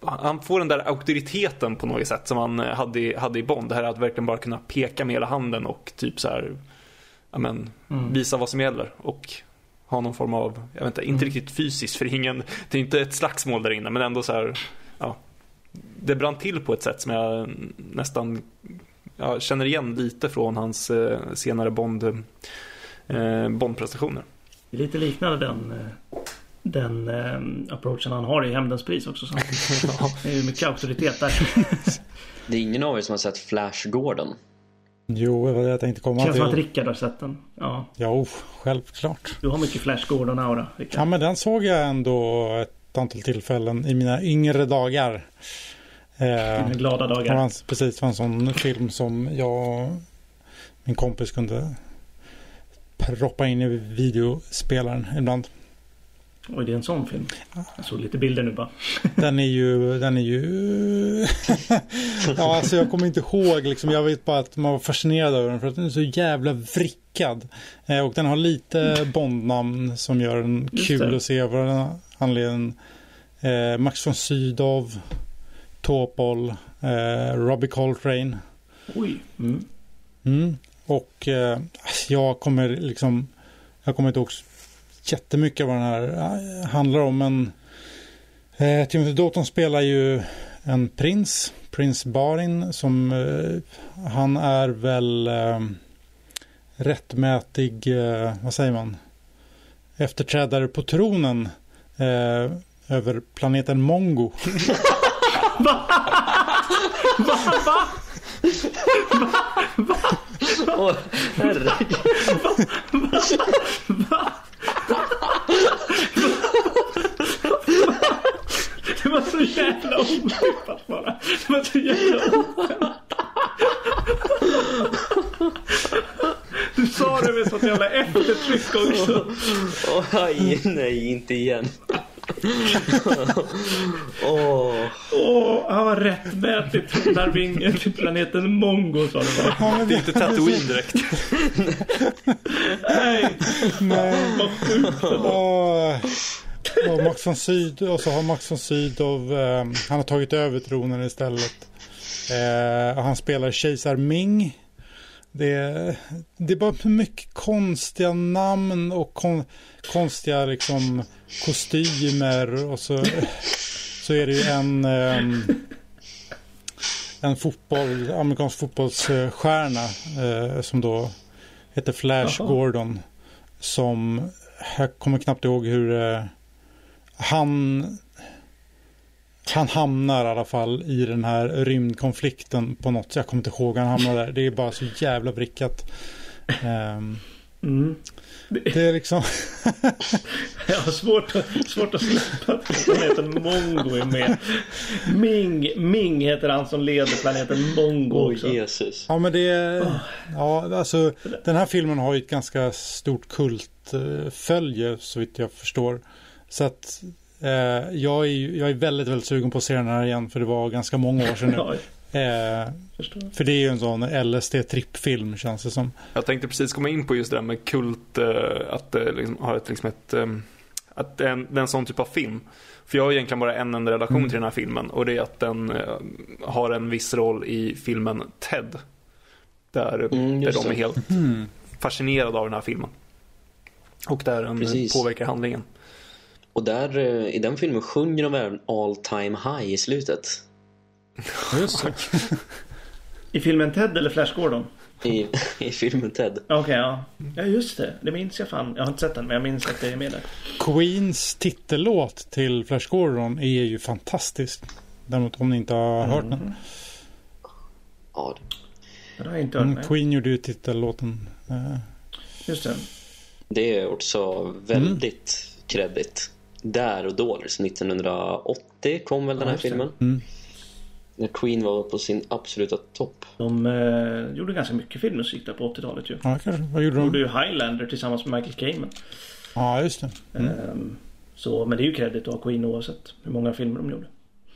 han, får den där auktoriteten på något sätt som han hade, i, hade i Bond. Det här att verkligen bara kunna peka med hela handen och typ så här, ja men, mm. visa vad som gäller och ha någon form av, jag vet inte, inte mm. riktigt fysiskt för ingen, det är inte ett slagsmål där inne men ändå så här, det brann till på ett sätt som jag nästan jag känner igen lite från hans eh, senare Bond, eh, Bond-prestationer. Det är lite liknande den, eh, den eh, approachen han har i Hämndens pris också. Så. det [laughs] är ju mycket auktoritet där. [laughs] det är ingen av er som har sett Flash Gordon? Jo, det var det jag tänkte komma till. Känns som att Rickard har sett den. Ja, jo, självklart. Du har mycket Flash Gordon-aura, Ja, men den såg jag ändå ett antal tillfällen i mina yngre dagar. Eh, glada det dagar. var en, precis, det var en sån film som jag och min kompis kunde proppa in i videospelaren ibland. Oj, det är en sån film. Jag såg lite bilder nu bara. [laughs] Den är ju, den är ju... ja, alltså jag kommer inte ihåg liksom. Jag vet bara att man var fascinerad över den för att den är så jävla vrickad. Eh, och den har lite Bondnamn som gör den Just kul det. att se av den anledningen. Eh, Max von Sydow, Topol, eh, Robbie Coltrane. Oj. Mm. Mm. Och eh, jag kommer liksom, jag kommer inte ihåg jättemycket vad den här eh, handlar om. Men eh, Timothy Dalton spelar ju en prins, prins Barin, som eh, han är väl eh, rättmätig, eh, vad säger man, efterträdare på tronen eh, över planeten Mongo. [laughs] Åh, herregud. Det var så jävla otippat bara. Det var så jävla otippat. Du sa det med sånt jävla eftertryck också. Åh, aj, nej, inte igen. Åh, Åh, han var rättmätigt narvingen till planeten Mongo sa du bara. Ja, men Det är inte Tatooine direkt. Nej, Nej. vad sjukt. Och, och Max von Sydow, och så har Max von Sydow, eh, han har tagit över tronen istället. Eh, och han spelar kejsar Ming. Det, är- det är bara mycket konstiga namn och kon, konstiga liksom kostymer och så, så är det ju en ehm, en fotboll, amerikansk fotbollsstjärna eh, som då heter Flash Jaha. Gordon. Som, jag kommer knappt ihåg hur eh, han han hamnar i alla fall i den här rymdkonflikten på något. Jag kommer inte ihåg han hamnar där. Det är bara så jävla vrickat. Ehm, Mm. det är liksom, [laughs] Jag har svårt, att- svårt att släppa att planeten Mongo är med. Ming, Ming heter han som leder planeten Mongo också. Jesus. ja men det är, ja alltså den här filmen har ju ett ganska stort kultfölje så vitt jag förstår. Så att eh, jag, är, jag är väldigt, väldigt sugen på att se den här igen för det var ganska många år sedan nu. [laughs] Eh, för det är ju en sån LSD-trippfilm känns det som. Jag tänkte precis komma in på just det där med kult, eh, att det liksom har ett, liksom ett, eh, att det är en, det är en sån typ av film. För jag har egentligen bara en enda relation Mm. till den här filmen och det är att den eh, har en viss roll i filmen Ted. Där, Mm, där de är helt Mm. fascinerade av den här filmen. Och där den Precis. påverkar handlingen. Och där, eh, i den filmen sjunger de även All Time High i slutet. Just det. I filmen Ted eller Flash Gordon? I, i filmen Ted. Okej, ja. Ja, just det. Det minns jag fan. Jag har inte sett den, men jag minns att det är med där. Queens titellåt till Flash Gordon är ju fantastisk. Däremot om ni inte har hört den. Ja, Det har jag inte hört. Mm. Queen gjorde ju titellåten. Eh, Just det. det är också väldigt kreddigt. Där och då, liksom 1980 kom väl den Ja, här det. filmen. Mm. När Queen var på sin absoluta topp. De eh, gjorde ganska mycket filmmusik där på 80-talet ju. Ja, kanske. Vad gjorde De gjorde de? ju Highlander tillsammans med Michael Kamen. Ja, just det. Mm. Ehm, så, men det är ju credit att ha Queen oavsett hur många filmer de gjorde.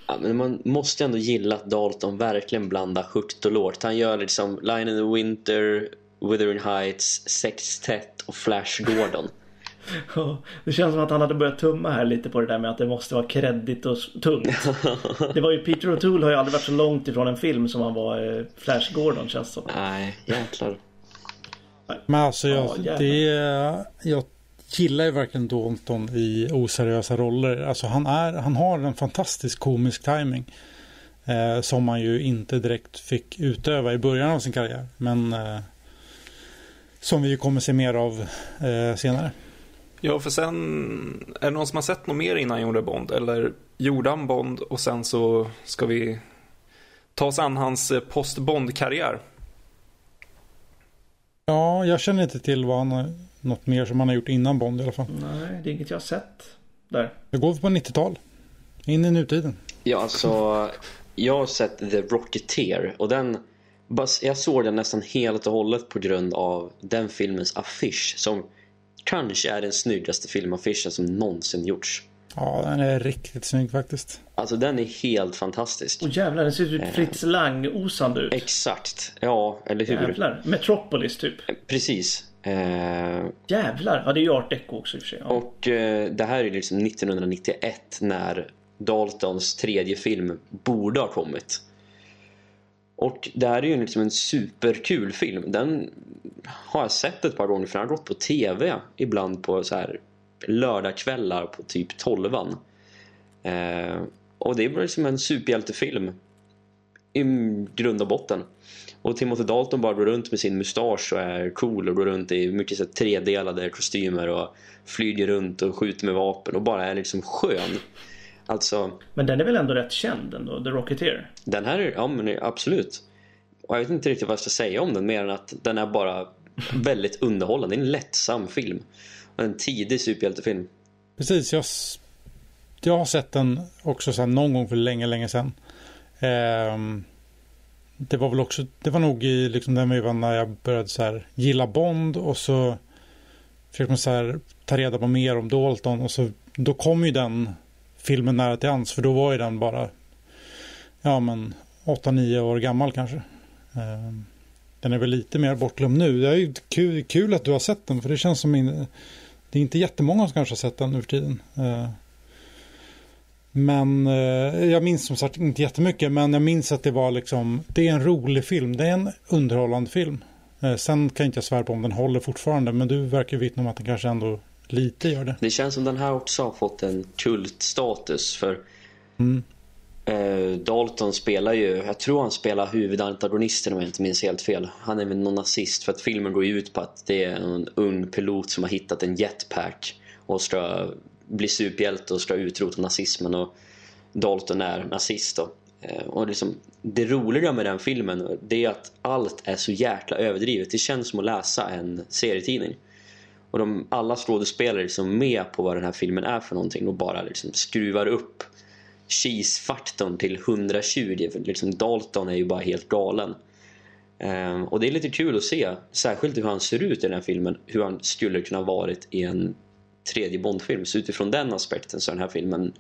Ja, men man måste ändå gilla att Dalton verkligen blandar högt och lågt. Han gör liksom Line in the Winter, Wuthering Heights, Sextet och Flash Gordon. [laughs] [laughs] Ja, Det känns som att han hade börjat tumma här lite på det där med att det måste vara kreddigt och tungt. [laughs] Det var ju Peter O'Toole har ju aldrig varit så långt ifrån en film som han var eh, Flash Gordon känns som. Nej, jäklar. Men alltså jag, Ja, det är, jag gillar ju verkligen Dalton i oseriösa roller. Alltså han, är, han har en fantastisk komisk timing. Eh, som han ju inte direkt fick utöva i början av sin karriär. Men eh, som vi ju kommer se mer av eh, senare. Ja, för sen, är det någon som har sett något mer innan han gjorde Bond? Eller gjorde han Bond och sen så ska vi ta oss an hans eh, post-Bond-karriär? Ja, jag känner inte till vad han något mer som han har gjort innan Bond i alla fall. Nej, det är inget jag har sett där. Det går på 90-tal. In i nutiden. Ja, alltså jag har sett The Rocketeer och den jag såg den nästan helt och hållet på grund av den filmens affisch som kanske är den snyggaste filmaffischen som någonsin gjorts. Ja, den är riktigt snygg faktiskt. Alltså den är helt fantastisk. Åh jävlar, den ser typ Fritz Lang-osande ut. Exakt, ja, eller hur? Jävlar. Metropolis typ. Precis. Eh, Jävlar, ja det är ju art deco också i och för sig. Ja. och eh, det här är liksom 1991 när Daltons tredje film borde ha kommit. Och det här är ju liksom en superkul film. Den har jag sett ett par gånger för den har gått på tv ibland på så här lördagskvällar på typ tolvan. Eh, och det är liksom en superhjältefilm i grund och botten. Och Timothy Dalton bara går runt med sin mustasch och är cool och går runt i mycket så här, tredelade kostymer och flyger runt och skjuter med vapen och bara är liksom skön. Alltså, Men den är väl ändå rätt känd ändå, The Rocketeer? den här är, ja men absolut. Och jag vet inte riktigt vad jag ska säga om den mer än att den är bara [laughs] väldigt underhållande. Det är en lättsam film. En tidig superhjältefilm. Precis, jag, jag har sett den också så här någon gång för länge, länge sedan. Ehm, det var väl också, det var nog i liksom den vevan när jag började så här gilla Bond och så försökte man så här ta reda på mer om Dalton och så då kom ju den filmen nära till hands för då var ju den bara ja men 8-9 år gammal kanske. Ehm, den är väl lite mer bortglömd nu. Det är ju kul, kul att du har sett den för det känns som in, det är inte jättemånga som kanske har sett den nu för tiden. Eh, Men eh, jag minns som sagt inte jättemycket. Men jag minns att det var liksom, det är en rolig film. Det är en underhållande film. Eh, sen kan inte jag svära på om den håller fortfarande. Men du verkar vittna om att den kanske ändå lite gör det. Det känns som den här också har fått en kultstatus för Mm. eh, Dalton spelar ju, jag tror han spelar huvudantagonisten om jag inte minns helt fel. Han är väl någon nazist för att filmen går ju ut på att det är en ung pilot som har hittat en jetpack och ska bli superhjälte och ska utrota nazismen och Dalton är nazist då. Eh, Och liksom, det roliga med den filmen det är att allt är så jäkla överdrivet. Det känns som att läsa en serietidning. Och de, alla skådespelare är liksom med på vad den här filmen är för någonting och bara liksom skruvar upp cheese-faktorn till 120 för liksom Dalton är ju bara helt galen. Um, och det är lite kul att se, särskilt hur han ser ut i den här filmen, hur han skulle kunna varit i en tredje Bondfilm. Så utifrån den aspekten så är den här filmen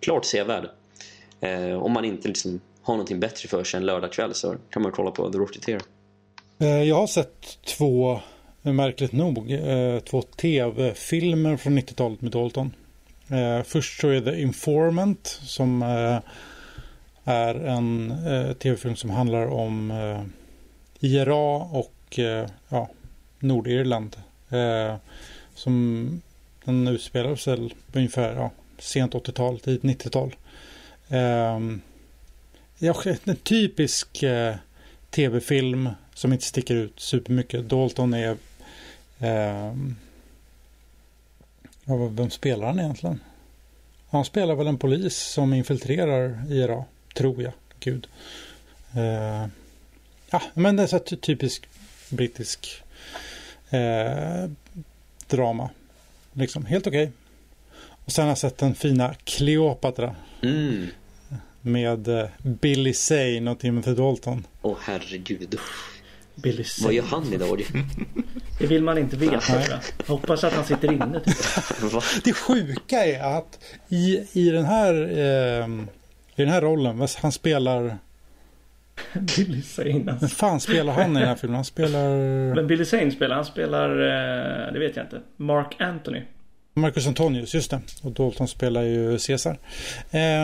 klart sevärd. Uh, om man inte liksom har någonting bättre för sig en lördagkväll så kan man kolla på The Rocketeer. Eh, jag har sett två, märkligt nog, eh, två tv-filmer från 90-talet med Dalton. Eh, först så är det Informant som eh, är en tv-film som handlar om IRA och ja, Nordirland. Som den utspelar sig på ungefär ja, sent 80-tal, tidigt 90-tal. Ehm, ja, en typisk tv-film som inte sticker ut supermycket. Dalton är ehm, ja, vem spelar han egentligen? Han spelar väl en polis som infiltrerar IRA, tror jag. Gud. Eh, ja, men det är så typisk brittisk eh, drama. Liksom, helt okej. Och sen har jag sett den fina Cleopatra Mm. med eh, Billy Zane och Timothy Dalton. Åh herregud. Billy Vad Zane. gör han idag? [laughs] Det vill man inte veta. hoppas att han sitter inne. Typ. [laughs] Det sjuka är att i, i, den här, eh, i den här rollen, vad- han spelar... Billy Zane Vem alltså. fan spelar han i den här filmen? Han spelar Men Billy Zane spelar, han spelar, eh, det vet jag inte. Mark Anthony. Marcus Antonius, just det. Och Dalton spelar ju Caesar.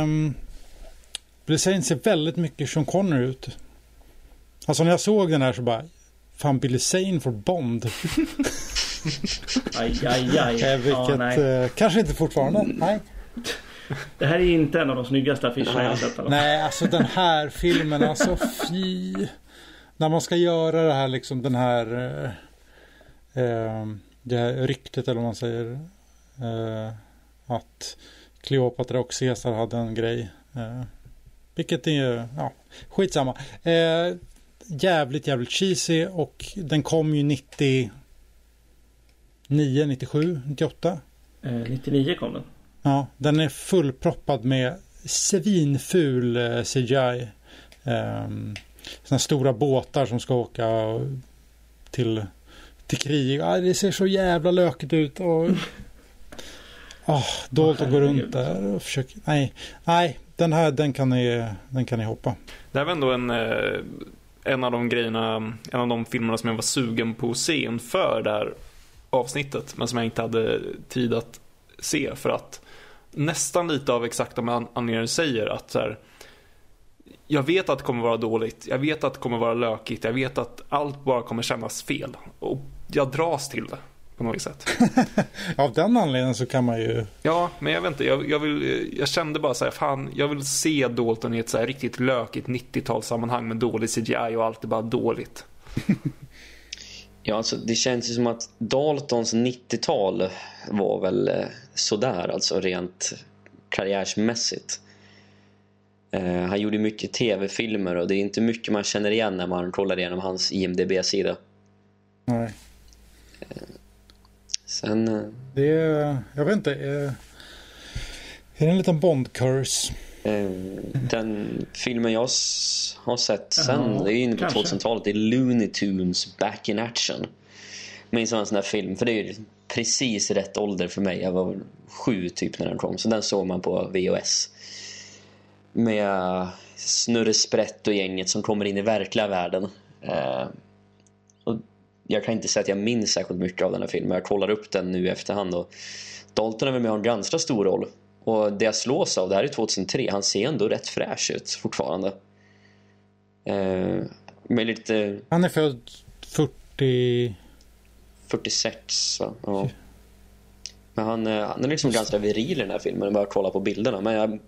Um, Billy Zane ser väldigt mycket Sean Connery ut. Alltså när jag såg den här så bara, fan Billy Zane får Bond. [laughs] Aj, aj, aj. Ja, vilket nej. eh, kanske inte fortfarande. Nej. Det här är inte en av de snyggaste affischerna jag har sett. Nej, alltså den här filmen, alltså [laughs] fy. När man ska göra det här liksom den här eh, eh, det här ryktet eller vad man säger. Eh, att Kleopatra och Caesar hade en grej. Eh, vilket är, ja, skitsamma. Eh, jävligt, jävligt cheesy och den kom ju 99, 97, 98. Eh, 99 kom den. Ja, den är fullproppad med svinful eh, CGI. Um, såna stora båtar som ska åka till, till krig. Ah, det ser så jävla lökigt ut. Och, oh, Dalton går runt där och försöker. Nej, nej den här den kan, ni, den kan ni hoppa. Det här var ändå en, eh, en av de grejerna, en av de filmerna som jag var sugen på att se inför det här avsnittet. Men som jag inte hade tid att se för att nästan lite av exakt de anledningar du säger att så här, jag vet att det kommer vara dåligt, jag vet att det kommer vara lökigt, jag vet att allt bara kommer kännas fel. Och jag dras till det på något sätt. [laughs] Av den anledningen så kan man ju... Ja, men jag vet inte, jag, jag, vill, jag kände bara så här, fan, jag vill se Dalton i ett så här riktigt lökigt 90-talssammanhang med dålig CGI och allt är bara dåligt. [laughs] ja, alltså det känns ju som att Daltons 90-tal var väl eh, sådär, alltså rent karriärsmässigt. Eh, han gjorde mycket tv-filmer och det är inte mycket man känner igen när man kollar igenom hans IMDB-sida. Nej. Eh, sen... Eh, det är, jag vet inte. Är, är det en liten Bond-curse? Eh, den filmen jag har sett sen, ja, det är ju inne på 2000-talet, det är Looney Tunes Back in Action. Minns en sån här film, för det är ju precis rätt ålder för mig. Jag var sju typ när den kom, så den såg man på VHS med Snurre Sprätt och gänget som kommer in i verkliga världen. Eh, jag kan inte säga att jag minns särskilt mycket av den här filmen. Jag kollar upp den nu i efterhand och Dalton är väl med och har en ganska stor roll. Och det jag slås av, det här är 2003, han ser ändå rätt fräsch ut fortfarande. Eh, med lite... Han är född 40... 46 va? Ja. Men han, han är liksom ganska viril i den här filmen om jag kollar på bilderna. Men jag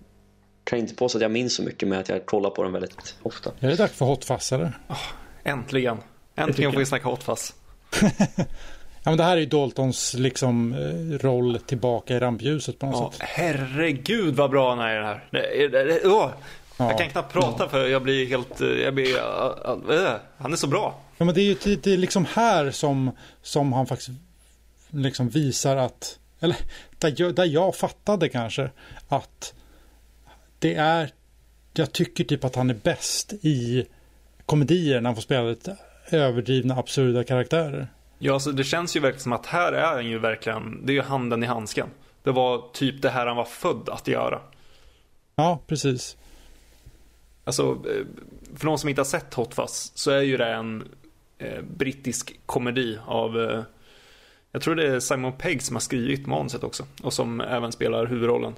kan inte påstå att jag minns så mycket med att jag kollar på den väldigt ofta. Är det dags för hotfass eller? Oh, äntligen. Äntligen får vi snacka hotfass. [laughs] ja, men det här är ju Daltons liksom eh, roll tillbaka i rampljuset på något oh, sätt. Herregud vad bra han är i det här. Det, det, det, oh. Ja, jag kan knappt prata ja. för jag blir helt, eh, jag blir, uh, uh, han är så bra. Ja men det är ju det är liksom här som, som han faktiskt liksom visar att, eller där jag, där jag fattade kanske att det är, jag tycker typ att han är bäst i komedier när han får spela lite överdrivna, absurda karaktärer. Ja, alltså det känns ju verkligen som att här är han ju verkligen, det är ju handen i handsken. Det var typ det här han var född att göra. Ja, precis. Alltså, eh, för någon som inte har sett Hot Fuzz så är ju det en eh, brittisk komedi av eh, jag tror det är Simon Pegg som har skrivit manuset också och som även spelar huvudrollen.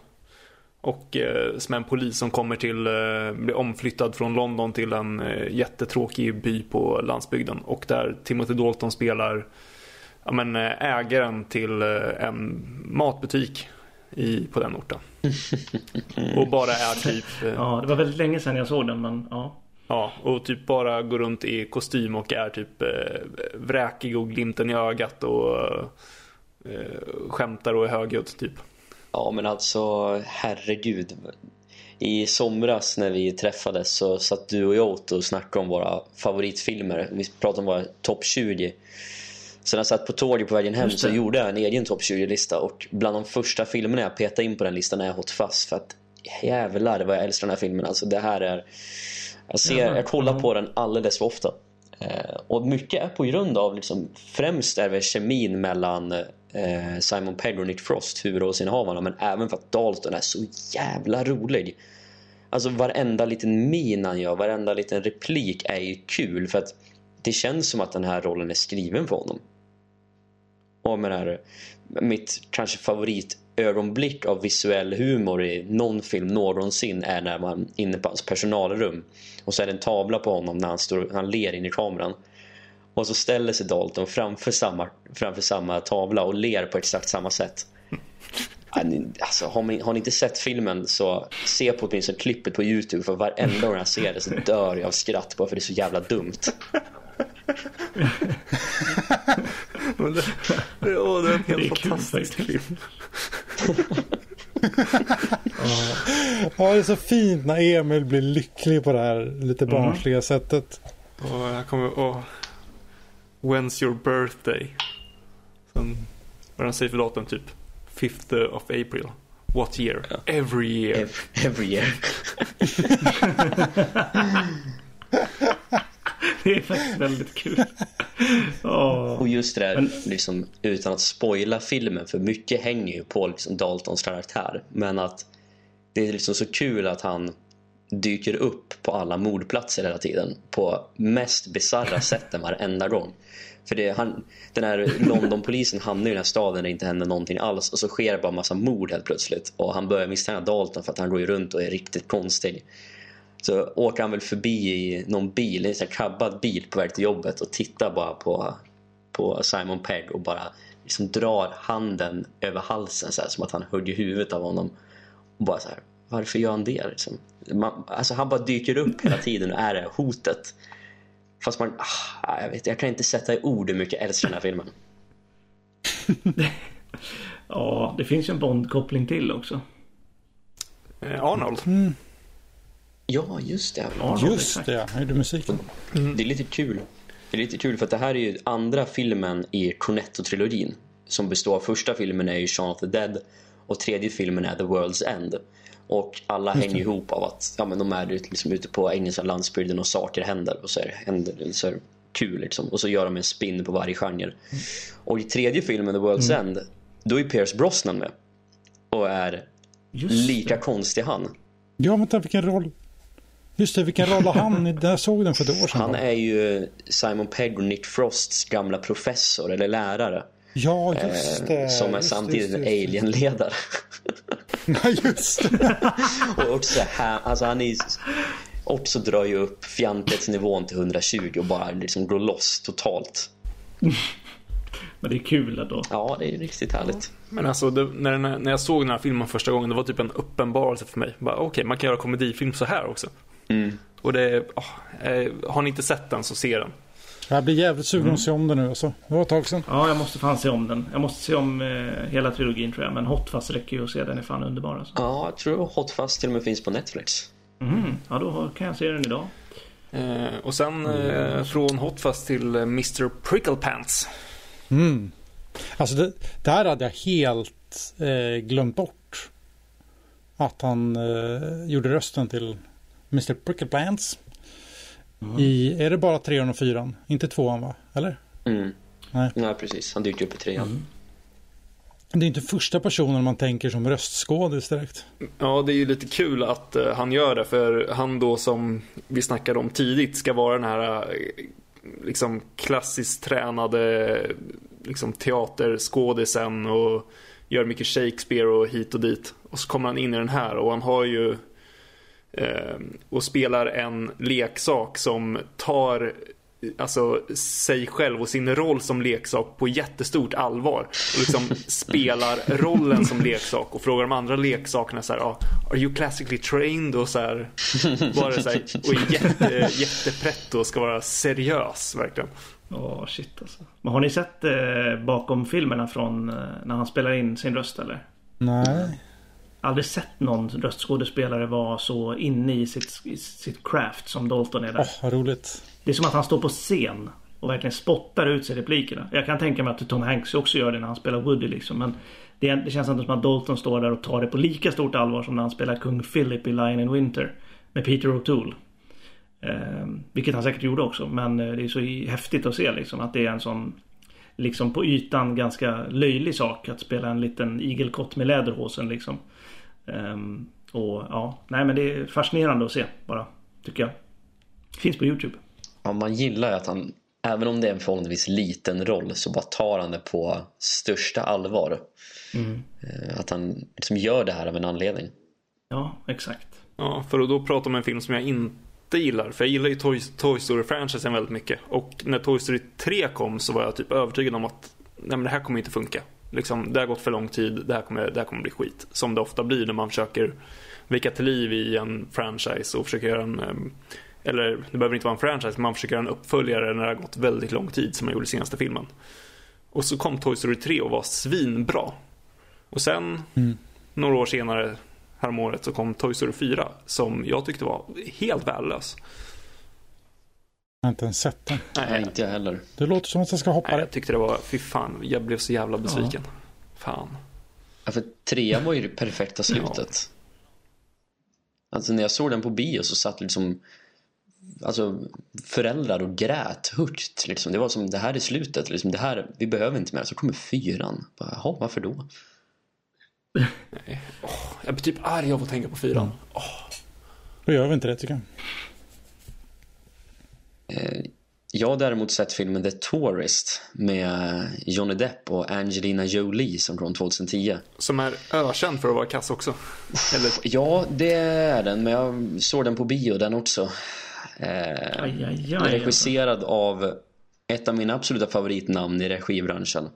Och eh, som en polis som kommer till, eh, blir omflyttad från London till en eh, jättetråkig by på landsbygden. Och där Timothy Dalton spelar ja, men, eh, ägaren till en matbutik i, på den orten. [laughs] och bara är typ... Ja, det var väldigt länge sedan jag såg den men ja. Ja, och typ bara går runt i kostym och är typ eh, vräkig och glimten i ögat och eh, skämtar och är högljudd typ. Ja men alltså herregud. I somras när vi träffades så satt du och jag och snackade om våra favoritfilmer. Vi pratade om våra topp 20. Så när jag satt på tåget på vägen hem så gjorde jag en egen topp 20-lista och bland de första filmerna jag petade in på den listan är Hot Fuzz för att jävlar vad jag älskar den här filmen. Alltså det här är... Jag, ser, jag kollar på den alldeles för ofta. Eh, och mycket är på grund av liksom, främst är det kemin mellan Eh, Simon Pegg och Nick Frost, huvudrollsinnehavarna, men även för att Dalton är så jävla rolig. Alltså varenda liten min han gör, varenda liten replik är ju kul för att det känns som att den här rollen är skriven för honom. Och med det här, mitt kanske favoritögonblick av visuell humor i någon film någonsin är när man är inne på hans personalrum och så är det en tavla på honom när han, står, han ler in i kameran. Och så ställer sig Dalton framför samma, framför samma tavla och ler på exakt samma sätt. [laughs] Alltså, har, ni, har ni inte sett filmen så se på åtminstone klippet på Youtube för varenda gång jag ser det så dör jag av skratt bara för det är så jävla dumt. Men det, det, åh, det är en helt fantastisk film. [laughs] ja, det är så fint när Emil blir lycklig på det här lite barnsliga mm. sättet. Och jag kommer, åh. When's your birthday? Sen vad den säger för datum typ 5th of April. What year? Ja. Every year. Every, every year. [laughs] det är faktiskt väldigt kul. Oh. Och just det där, Men... liksom, utan att spoila filmen, för mycket hänger ju på liksom Daltons karaktär. Men att det är liksom så kul att han dyker upp på alla mordplatser hela tiden på mest bizarra [laughs] sätten varenda gång. För det, han, den här Londonpolisen hamnar i den här staden där det inte händer någonting alls och så sker det bara massa mord helt plötsligt och han börjar misstänka Dalton för att han går ju runt och är riktigt konstig. Så åker han väl förbi i någon bil, en sån kabbad bil på väg till jobbet och tittar bara på, på Simon Pegg och bara liksom drar handen över halsen så här, som att han hugger huvudet av honom. Och bara så här, varför gör han det? Liksom? Man, alltså han bara dyker upp hela tiden och är det hotet. Fast man, ah, jag vet jag kan inte sätta i ord hur mycket jag älskar den här filmen. [laughs] ja, det finns ju en Bond-koppling till också. Eh, Arnold. Mm. Ja, just det. Arnold, just det, han gjorde musiken. Mm. Det är lite kul. Det är lite kul för att det här är ju andra filmen i Cornetto-trilogin. Som består av första filmen är ju Shaun of the Dead och tredje filmen är The World's End. Och alla hänger ihop av att ja, men de är liksom ute på engelska landsbygden och saker händer och så är det, så är kul liksom. Och så gör de en spin på varje genre. Och i tredje filmen, The World's mm. End, då är Pierce Brosnan med. Och är Just lika det. konstig han. Ja, vänta, vilken roll? Just det, vilken roll har han? Jag [laughs] såg den för ett år sedan. Han är ju Simon Pegg och Nick Frosts gamla professor eller lärare. Ja, just eh, det. Som är just samtidigt just, just, en alienledare. [laughs] [laughs] Ja, just det. [laughs] och också, här, alltså han är också drar ju upp fjantighetsnivån till 120 och bara liksom går loss totalt. [laughs] Men det är kul ändå. Ja, det är riktigt härligt. Men alltså, det, när, när jag såg den här filmen första gången, det var typ en uppenbarelse för mig. Okej, okay, man kan göra komedifilm så här också. Mm. Och det, oh, eh, har ni inte sett den så se den. Jag blir jävligt sugen att se om den nu alltså. Det var ett tag sedan. Ja, jag måste fan se om den. Jag måste se om eh, hela trilogin tror jag. Men Hot Fuzz räcker ju att se. Den är fan underbar alltså. Ja, jag tror Hot Fuzz till och med finns på Netflix. Mm, ja, då kan jag se den idag. Eh, och sen eh, från Hot Fuzz till eh, Mr Prickle Pants. Mm. Alltså det, där hade jag helt eh, glömt bort. Att han eh, gjorde rösten till Mr Prickle Pants. Mm. I, är det bara trean och fyran? Inte tvåan va? Eller? Mm. Nej. Nej, precis. Han dyker upp i trean. Mm. Det är inte första personen man tänker som röstskådis direkt. Ja, det är ju lite kul att uh, han gör det. För han då som vi snackade om tidigt ska vara den här uh, liksom klassiskt tränade liksom teaterskådisen och gör mycket Shakespeare och hit och dit. Och så kommer han in i den här och han har ju och spelar en leksak som tar alltså, sig själv och sin roll som leksak på jättestort allvar. Och liksom [laughs] spelar rollen som leksak och frågar de andra leksakerna så här, ah, Are you classically trained? Och så här, bara så här, och är jätte, jättepretto och ska vara seriös verkligen. Åh oh, shit alltså. Men har ni sett eh, bakom filmerna från eh, när han spelar in sin röst eller? Nej aldrig sett någon röstskådespelare vara så inne i sitt, i sitt craft som Dalton är där. Oh, vad roligt. Det är som att han står på scen och verkligen spottar ut sig replikerna. Jag kan tänka mig att Tom Hanks också gör det när han spelar Woody liksom. Men det, det känns inte som att Dalton står där och tar det på lika stort allvar som när han spelar kung Philip i Lion in Winter. Med Peter O'Toole. Eh, vilket han säkert gjorde också. Men eh, det är så häftigt att se liksom att det är en sån liksom på ytan ganska löjlig sak att spela en liten igelkott med läderhosen liksom. Um, och ja, nej men det är fascinerande att se bara, tycker jag. Finns på YouTube. Ja, man gillar ju att han, även om det är en förhållandevis liten roll, så bara tar han det på största allvar. Mm. Eh, att han liksom gör det här av en anledning. Ja, exakt. Ja, för att då prata om en film som jag inte gillar. För jag gillar ju Toy, Toy Story-franchisen väldigt mycket. Och när Toy Story 3 kom så var jag typ övertygad om att nej, men det här kommer inte funka. Liksom, det har gått för lång tid, det här, kommer, det här kommer bli skit. Som det ofta blir när man försöker väcka till liv i en franchise och försöker göra en ehm, eller det behöver inte vara en franchise, men man försöker göra en uppföljare när det har gått väldigt lång tid som man gjorde i senaste filmen. Och så kom Toy Story 3 och var svinbra. Och sen, mm. några år senare, häromåret, så kom Toy Story 4 som jag tyckte var helt värdelös. Jag har inte ens sett den. Nej, inte jag heller. Det låter som att jag ska hoppa Nej, Jag tyckte det var, fy fan, jag blev så jävla besviken. Ja. Fan. Ja, för trean var ju det perfekta slutet. Ja. Alltså när jag såg den på bio så satt liksom alltså, föräldrar och grät högt. Liksom. Det var som det här är slutet. Liksom, det här, vi behöver inte mer. Så kommer fyran. Bara, Jaha, varför då? Jag blir typ arg av att tänka på fyran. Då gör vi inte det tycker jag. Jag har däremot sett filmen The Tourist med Johnny Depp och Angelina Jolie som kom 2010. Som är ökänd för att vara kass också. Eller, Ja, det är den, men jag såg den på bio den också. Eh, Aj, aj, aj. regisserad av ett av mina absoluta favoritnamn i regibranschen.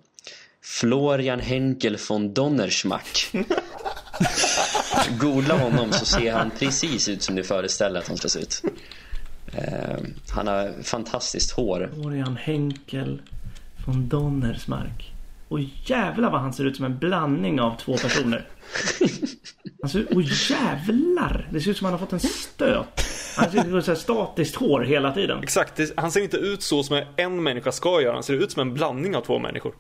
Florian Henkel von Donnerschmack. [laughs] Googla honom så ser han precis ut som du föreställer att han ska se ut. Ehm, han har fantastiskt hår. Florian Henkel från Donnersmark. Och jävlar vad han ser ut som en blandning av två personer. Ut, [laughs] och jävlar! Det ser ut som han har fått en stöt. Han ser ut som statiskt hår hela tiden. exakt, det, han ser inte ut så som en människa ska göra. Han ser ut som en blandning av två människor.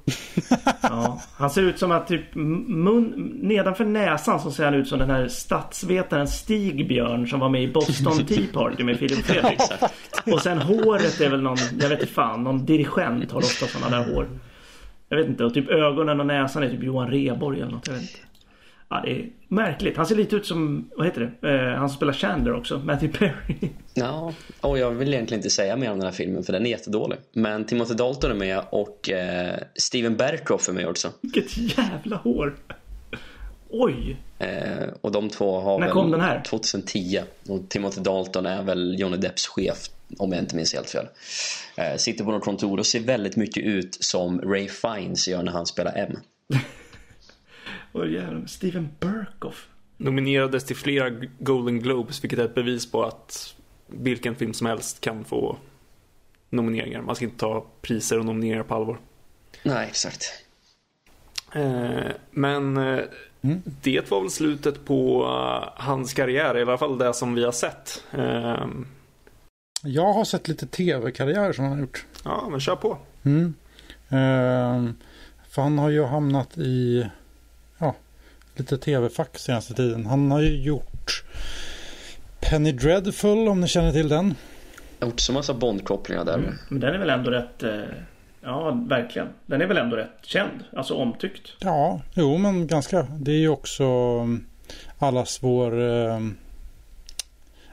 Ja, han ser ut som att typ mun, nedanför näsan så ser han ut som den här statsvetaren Stigbjörn som var med i Boston [laughs] Tea Party med Filip Fredrik. Och sen håret är väl någon, jag vet inte fan, någon dirigent har ofta sådana där hår. Jag vet inte, och typ ögonen och näsan är typ Johan Rheborg eller något, jag vet inte. Ja, det är märkligt. Han ser lite ut som, vad heter det? Eh, han som spelar Chandler också, Matthew Perry. [laughs] Ja, och jag vill egentligen inte säga mer om den här filmen för den är jättedålig. Men Timothy Dalton är med och eh, Steven Berkoff är med också. Vilket jävla hår! Oj! Eh, och de två har När väl kom den här? 2010. Och Timothy Dalton är väl Johnny Depps chef om jag inte minns helt fel. Eh, sitter på något kontor och ser väldigt mycket ut som Ray Fiennes gör när han spelar M. [laughs] Oj jävlar. Steven Berkoff. Nominerades till flera Golden Globes, vilket är ett bevis på att vilken film som helst kan få nomineringar. Man ska inte ta priser och nomineringar på allvar. Nej, exakt. Eh, men eh, det var väl slutet på eh, hans karriär, i alla fall det som vi har sett. Eh, Jag har sett lite tv-karriär som han har gjort. ja, men kör på. Mm. Ehm, för han har ju hamnat i lite tv-fack senaste tiden. Han har ju gjort Penny Dreadful om ni känner till den. Jag har gjort så massa Bond-kopplingar där. Men den är väl ändå rätt... Eh, ja, verkligen. Den är väl ändå rätt känd. Alltså omtyckt. Ja, jo men ganska. Det är ju också um, allas vår... ehm,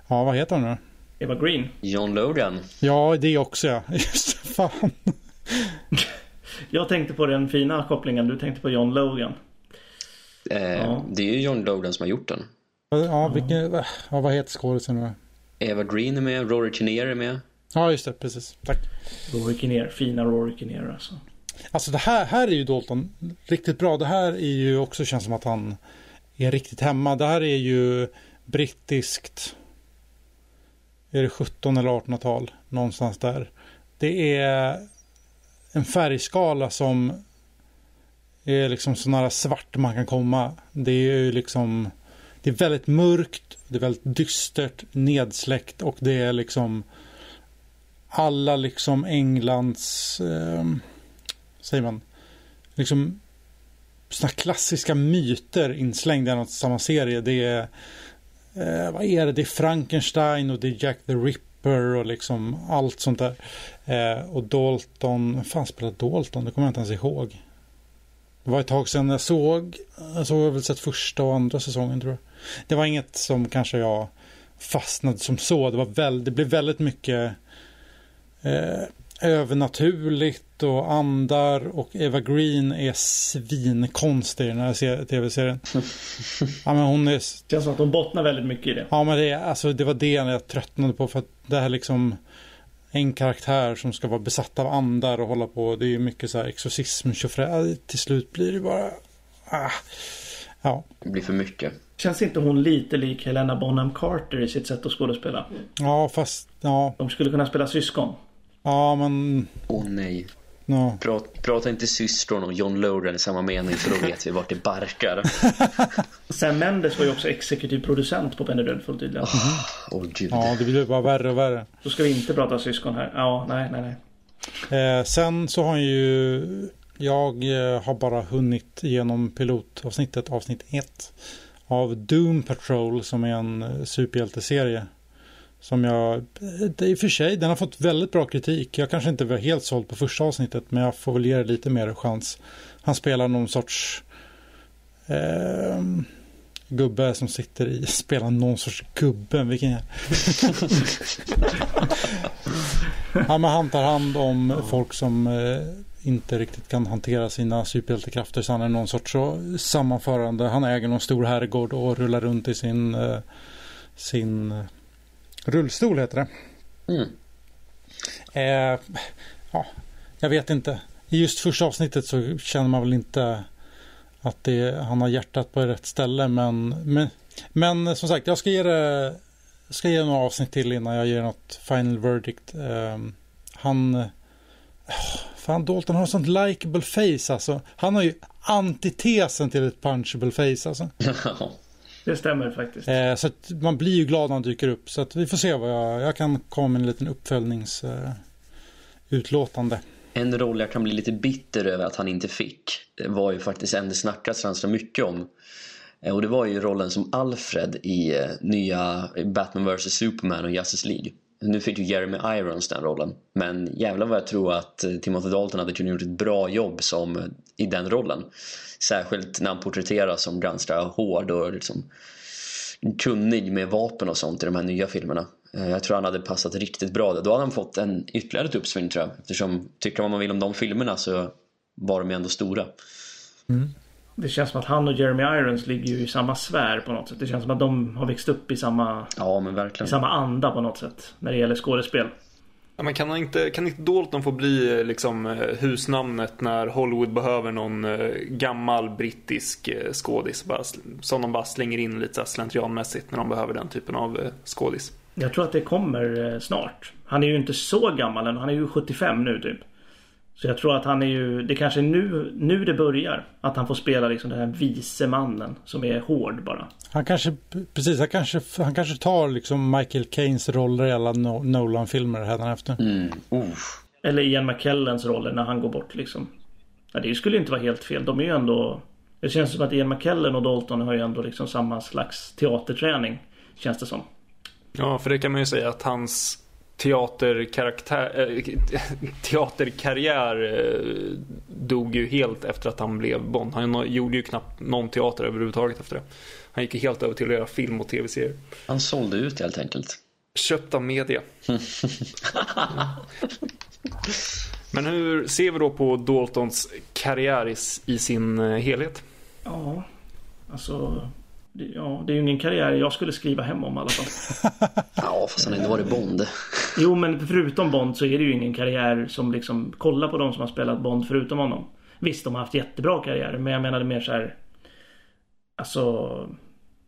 ja, vad heter han nu? Eva Green. John Logan. Ja, det också ja. [laughs] Just fan. [laughs] Jag tänkte på den fina kopplingen. Du tänkte på John Logan. Eh, Ja. Det är ju John Logan som har gjort den. Ja, vilken, ja vad heter skådisen nu? Eva Green är med, Rory Kinnear är med. Ja, just det, precis. Tack. Rory Kinnear. Fina Rory Kinnear alltså. Alltså det här, här är ju Dalton riktigt bra. Det här är ju också känns som att han är riktigt hemma. Det här är ju brittiskt. Är det 17 eller 1800-tal? Någonstans där. Det är en färgskala som är liksom så nära svart man kan komma. Det är ju liksom det är väldigt mörkt, det är väldigt dystert, nedsläckt och det är liksom alla liksom Englands eh, säger man, liksom sådana klassiska myter inslängda i något samma serie. Det är, eh, vad är det? Det är Frankenstein och det är Jack the Ripper och liksom allt sånt där. Eh, och Dalton, vad fan spelar Dalton? Det kommer jag inte ens ihåg. Det var ett tag sedan jag såg, jag såg väl sett första och andra säsongen tror jag. Det var inget som kanske jag fastnade som så. Det var väl, det blev väldigt mycket eh, övernaturligt och andar och Eva Green är svinkonstig i den här se- tv-serien. [laughs] ja, men hon är, Känns som att de bottnar väldigt mycket i det. ja, men det, är- alltså, det var det jag tröttnade på för att det här liksom en karaktär som ska vara besatt av andar och hålla på. Det är ju mycket så här exorcism. Till slut blir det bara... Ah. Ja, Det blir för mycket. Känns inte hon lite lik Helena Bonham Carter i sitt sätt att skådespela? ja fast ja, De skulle kunna spela syskon. ja men... Åh nej. Ja. Prata, prata inte syskon och John Logan i samma mening för då vet vi vart det barkar. [laughs] Sam Mendes var ju också exekutiv producent på Penny Dreadful tydligen. Åh gud. ja, det blir bara värre och värre. Så ska vi inte prata syskon här. Ja, nej, nej, nej. Eh, sen så har han ju... Jag eh, har bara hunnit igenom pilotavsnittet, avsnitt 1 av Doom Patrol som är en eh, superhjälteserie. Som jag, det är i och för sig, den har fått väldigt bra kritik. Jag kanske inte var helt såld på första avsnittet men jag får väl ge det lite mer chans. Han spelar någon sorts eh, gubbe som sitter i, [laughs] spelar någon sorts gubbe, vilken är ja, men Han tar hand om folk som eh, inte riktigt kan hantera sina superhjältekrafter så han är någon sorts sammanförande. Han äger någon stor herrgård och rullar runt i sin, eh, sin rullstol heter det. Mm. Eh, ja, jag vet inte. I just första avsnittet så känner man väl inte att det, han har hjärtat på rätt ställe. Men, men, men som sagt, jag ska ge det ska ge några avsnitt till innan jag ger något final verdict. Eh, han... Fan, Dalton har sånt likable face alltså. Han har ju antitesen till ett punchable face alltså. [laughs] Det stämmer faktiskt. Eh, så man blir ju glad när han dyker upp. Så vi får se vad jag, jag kan komma med en liten uppföljningsutlåtande. Eh, en roll jag kan bli lite bitter över att han inte fick var ju faktiskt en det snackas ganska mycket om. Eh, och det var ju rollen som Alfred i eh, nya Batman vs Superman och Justice League. Nu fick ju Jeremy Irons den rollen. Men jävlar vad jag tror att eh, Timothy Dalton hade kunnat gjort ett bra jobb som, i den rollen. Särskilt när han porträtteras som ganska hård och liksom kunnig med vapen och sånt i de här nya filmerna. Eh, jag tror han hade passat riktigt bra där. Då hade han fått en ytterligare ett uppsving tror jag. Eftersom, tycker vad man vill om de filmerna så var de ju ändå stora. Mm. Det känns som att han och Jeremy Irons ligger ju i samma sfär på något sätt. Det känns som att de har växt upp i samma, ja. I samma anda på något sätt. När det gäller skådespel. Ja, men kan, inte, kan inte Dalton få bli eh, liksom, eh, husnamnet när Hollywood behöver någon eh, gammal brittisk skådis? Bara, som de bara slänger in lite slentrianmässigt när de behöver den typen av skådis. Jag tror att det kommer snart. Han är ju inte så gammal än. Han är ju 75 nu typ. Så jag tror att han är ju, det kanske är nu, nu det börjar. Att han får spela liksom den här vise mannen som är hård bara. Han kanske, precis, han kanske, han kanske tar liksom Michael Caines roller i alla Nolan-filmer hädanefter. Mm. Eller Ian McKellens roller när han går bort liksom. Ja, det skulle inte vara helt fel. De är ju ändå... Det känns som att Ian McKellen och Dalton har ju ändå liksom samma slags teaterträning. Känns det som. Ja, för det kan man ju säga att hans teaterkaraktär, äh, [laughs] teaterkarriär äh, dog ju helt efter att han blev Bond. Han gjorde ju knappt någon teater överhuvudtaget efter det. Han gick ju helt över till att göra film och tv-serier. Han sålde ut helt enkelt. Köpt av media. [laughs] Men hur ser vi då på Daltons karriär i sin eh, helhet? Ja, alltså Ja, det är ju ingen karriär jag skulle skriva hem om i alla fall. [laughs] ja, fast han har inte varit Bond. [laughs] Jo, men förutom Bond så är det ju ingen karriär som liksom... Kolla på de som har spelat Bond förutom honom. Visst, de har haft jättebra karriärer, men jag menade mer så här... Alltså...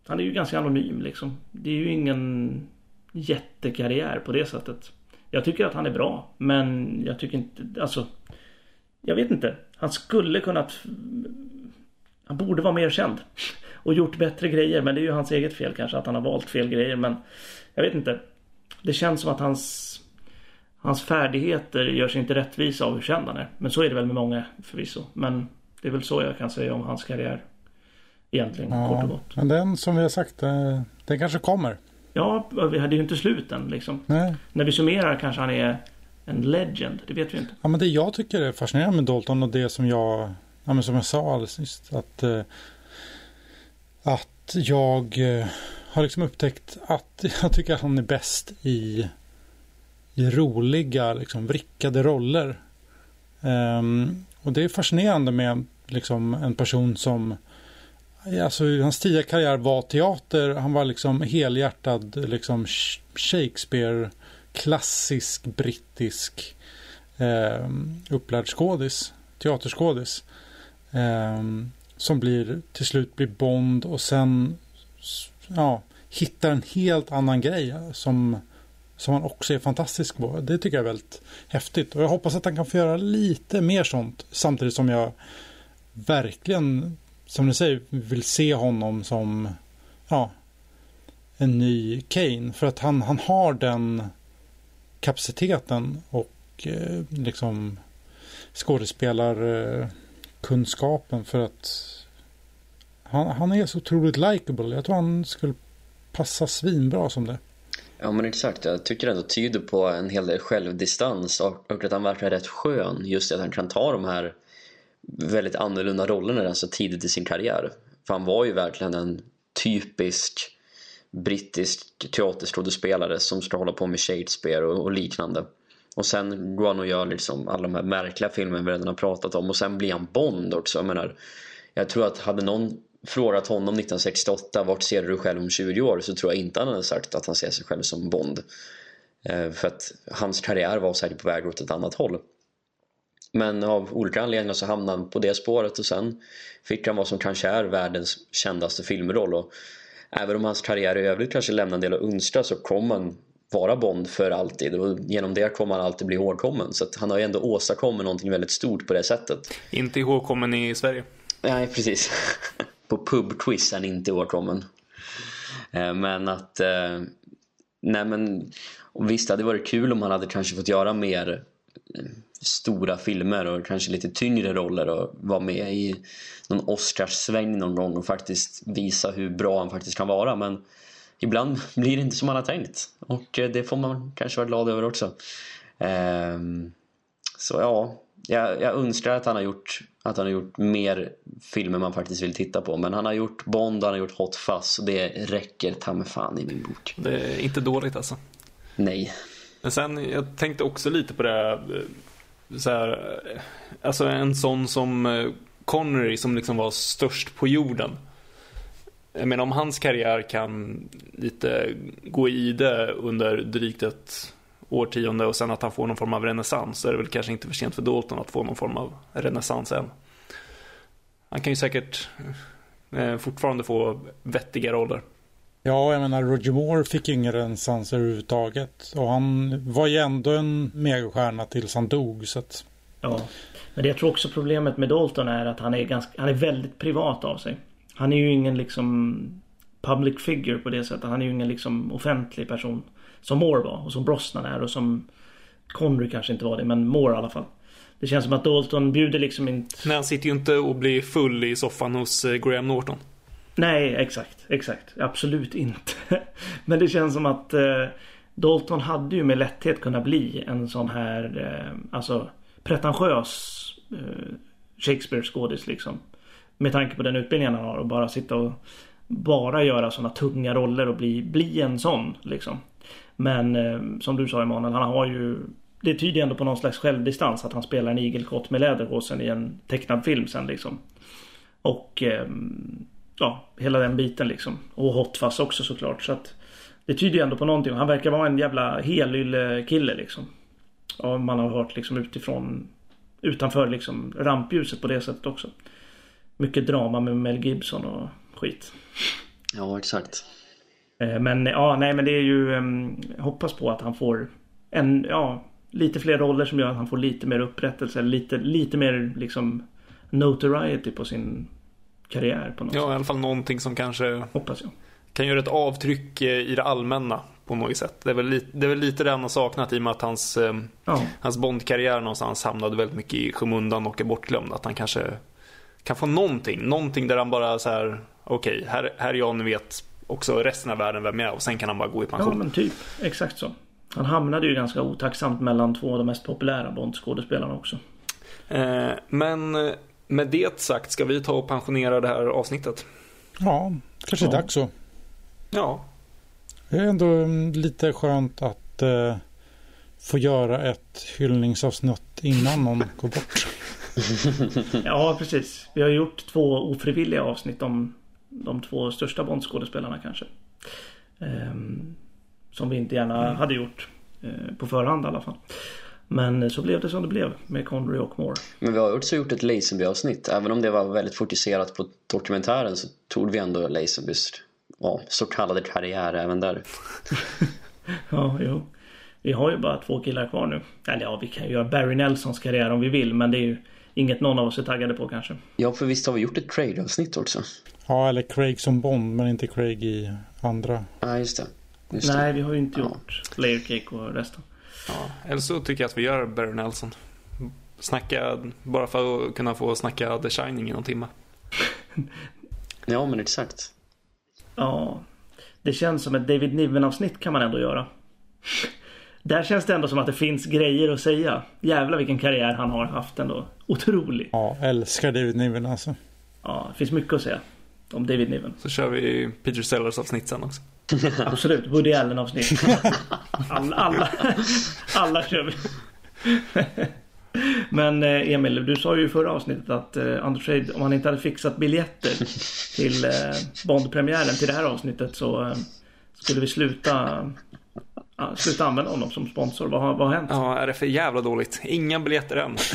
Han är ju ganska anonym liksom. Det är ju ingen jättekarriär på det sättet. Jag tycker att han är bra, men jag tycker inte... Alltså... Jag vet inte. Han skulle kunnat... Han borde vara mer känd och gjort bättre grejer. Men det är ju hans eget fel kanske att han har valt fel grejer. Men jag vet inte. Det känns som att hans Hans färdigheter gör sig inte rättvisa av hur känd han är. Men så är det väl med många förvisso. Men det är väl så jag kan säga om hans karriär. Egentligen, ja, kort och gott. Men den som vi har sagt, eh, den kanske kommer. Ja, vi hade ju inte slut än liksom. Nej. När vi summerar kanske han är en legend. Det vet vi inte. Ja, men det jag tycker är fascinerande med Dalton och det som jag, ja, men som jag sa alldeles nyss. Att eh, att jag eh, har liksom upptäckt att [laughs] jag tycker att han är bäst i, i roliga, liksom vrickade roller. Um, och det är fascinerande med liksom en person som Alltså hans tidiga karriär var teater. Han var liksom helhjärtad liksom Shakespeare klassisk brittisk eh, upplärd skådis. Teaterskådis. Eh, som blir till slut blir Bond och sen ja, hittar en helt annan grej som, som han också är fantastisk på. Det tycker jag är väldigt häftigt och jag hoppas att han kan få göra lite mer sånt samtidigt som jag verkligen, som ni säger, vill se honom som ja, en ny Kane för att han, han har den kapaciteten och eh, liksom skådespelar eh, kunskapen för att han, han är så otroligt likable. Jag tror han skulle passa svinbra som det. Ja men exakt, jag tycker ändå tyder på en hel del självdistans och, och att han verkar rätt skön just att han kan ta de här väldigt annorlunda rollerna så tidigt i sin karriär. För han var ju verkligen en typisk brittisk teaterskådespelare som ska hålla på med Shakespeare och, och, liknande. Och sen går han och gör liksom alla de här märkliga filmerna vi redan har pratat om och sen blir han Bond också. Jag menar, jag tror att hade någon frågat honom 1968 vart ser du dig själv om 20 år så tror jag inte han hade sagt att han ser sig själv som Bond. Eh, för att hans karriär var säkert på väg åt ett annat håll. Men av olika anledningar så hamnade han på det spåret och sen fick han vad som kanske är världens kändaste filmroll. Och även om hans karriär i övrigt kanske lämnar en del att önska så kom han vara Bond för alltid och genom det kommer han alltid bli ihågkommen. Så han har ju ändå åstadkommit någonting väldigt stort på det sättet. Inte ihågkommen i Sverige. Nej, precis. [laughs] på pubquiz är han inte ihågkommen. Eh, men att... Eh, nej men... Visst, det hade varit kul om han hade kanske fått göra mer eh, stora filmer och kanske lite tyngre roller och vara med i någon Oscarssväng någon gång och faktiskt visa hur bra han faktiskt kan vara. Men ibland [laughs] blir det inte som man har tänkt och det får man kanske vara glad över också. Ehm, så ja, jag, jag önskar att han har gjort att han har gjort mer filmer man faktiskt vill titta på. Men han har gjort Bond, han har gjort Hot Fuzz och det räcker ta med fan i min bok. Det är inte dåligt alltså. Nej. Men sen, jag tänkte också lite på det eh, så här, eh, alltså en sån som eh, Connery som liksom var störst på jorden. Jag menar om hans karriär kan lite gå i det under drygt ett årtionde och sen att han får någon form av renässans så är det väl kanske inte för sent för Dalton att få någon form av renässans än. Han kan ju säkert eh, fortfarande få vettiga roller. Ja, jag menar Roger Moore fick ju ingen renässans överhuvudtaget. Och han var ju ändå en megastjärna tills han dog. Så att... Ja, men det jag tror också problemet med Dalton är att han är, ganska, han är väldigt privat av sig. Han är ju ingen liksom public figure på det sättet. Han är ju ingen liksom offentlig person som Moore var och som Brosnan är och som Connery kanske inte var det men Moore i alla fall. Det känns som att Dalton bjuder liksom inte... Nej, han sitter ju inte och blir full i soffan hos eh, Graham Norton. Nej, exakt. Exakt. Absolut inte. [laughs] Men det känns som att eh, Dalton hade ju med lätthet kunnat bli en sån här eh, alltså pretentiös eh, Shakespeare-skådis liksom. Med tanke på den utbildningen han har och bara sitta och bara göra sådana tunga roller och bli, bli en sån liksom. Men eh, som du sa Emanuel, han har ju det tyder ändå på någon slags självdistans att han spelar en igelkott med läderhosen i en tecknad film sen liksom. Och eh, ja, hela den biten liksom. Och Hot också såklart. Så att det tyder ju ändå på någonting. Han verkar vara en jävla helylle kille liksom. Ja, man har hört liksom utifrån utanför liksom rampljuset på det sättet också. Mycket drama med Mel Gibson och skit. Ja, exakt. Eh, men ja, nej men det är ju um, hoppas på att han får en, ja, lite fler roller som gör att han får lite mer upprättelse. Lite, lite mer liksom notoriety på sin karriär på något ja, sätt. i alla fall någonting som kanske hoppas jag. kan göra ett avtryck eh, i det allmänna på något sätt. Det är väl lite det, är väl lite det han har saknat i och med att hans, eh, ja. hans Bond-karriär någonstans hamnade väldigt mycket i skymundan och är bortglömd. Att han kanske kan få någonting, någonting där han bara så här okej, okay, här, här är jag, ni vet också resten av världen vem jag är och sen kan han bara gå i pension. Ja men typ, exakt så. Han hamnade ju ganska otacksamt mellan två av de mest populära Bond-skådespelarna också. Eh, men eh, med det sagt ska vi ta och pensionera det här avsnittet. Ja, kanske ja. dags så. Ja. Det är ändå mm, lite skönt att eh, få göra ett hyllningsavsnitt innan någon går bort. Ja, precis. Vi har gjort två ofrivilliga avsnitt om de två största Bondskådespelarna kanske. Um, som vi inte gärna mm. hade gjort uh, på förhand i alla fall. Men så blev det som det blev med Connery och Moore. Men vi har också gjort ett Lazenby-avsnitt. Även om det var väldigt fokuserat på dokumentären så tog vi ändå Lazenbys ja, så kallade karriär även där. [laughs] ja, jo. Vi har ju bara två killar kvar nu. Eller ja, vi kan ju göra Barry Nelsons karriär om vi vill. Men det är ju inget någon av oss är taggade på kanske. Ja, för visst har vi gjort ett Craig-avsnitt också? Ja, eller Craig som Bond, men inte Craig i andra. Ja, just det. Just Nej, vi har ju inte gjort ja. Layer Cake och resten. Ja, eller så tycker jag att vi gör Barry Nelson. Snacka, bara för att kunna få snacka The Shining i någon timme. [laughs] ja, men exakt. Ja. det känns som ett David Niven-avsnitt kan man ändå göra. Där känns det ändå som att det finns grejer att säga. Jävlar vilken karriär han har haft ändå. Otrolig. Ja, älskar David Niven alltså. Ja, det finns mycket att säga om David Niven. Så kör vi Peter Sellers avsnitt sen också. [laughs] Absolut, Woody Allen avsnitt. [laughs] Alla, alla, alla kör vi. [laughs] Men eh, Emil, du sa ju i förra avsnittet att eh, Undertrade, om han inte hade fixat biljetter till eh, Bond-premiären till det här avsnittet så skulle vi sluta, ja, sluta använda honom som sponsor. Vad, har- vad har hänt? Ja, är det för jävla dåligt? Inga biljetter än. [laughs]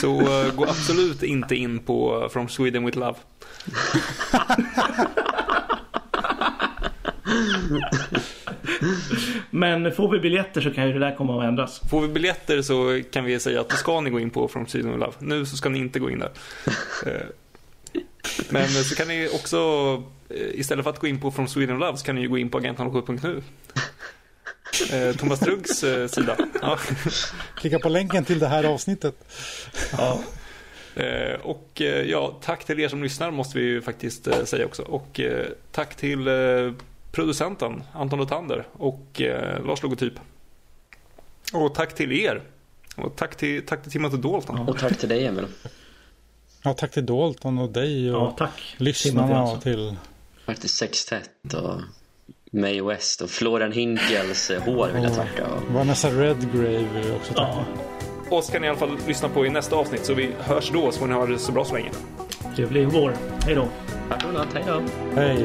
Så eh, gå absolut inte in på From Sweden with Love. [laughs] Men får vi biljetter så kan ju det där komma att ändras. Får vi biljetter så kan vi säga att då ska ni gå in på From Sweden with Love. Nu så ska ni inte gå in där. [laughs] Men så kan ni också, eh, istället för att gå in på From Sweden Love så kan ni ju gå in på agent07.nu. [laughs] Eh, Thomas Truggs eh, sida. Ja. Klicka på länken till det här avsnittet. Eh, Och ja, tack till er som lyssnar måste vi ju faktiskt säga också. Och tack till producenten Anton Lotander och Lars Logotyp. Och tack till er. Och tack till, tack till Timothy Dalton. Och tack till dig Emil. Ja, tack till Dalton och dig och Ja, tack. lyssnarna och alltså. till... Faktiskt Sextett och Mae West och Florian Hinkels eh, hår vill jag tacka. Och Vanessa Redgrave vill vi också tacka. Ja, Oss kan ni i alla fall lyssna på i nästa avsnitt så vi hörs då så får ni ha det så bra så länge. trevlig vår. Hej då. tack och godnatt, hej då. Hej!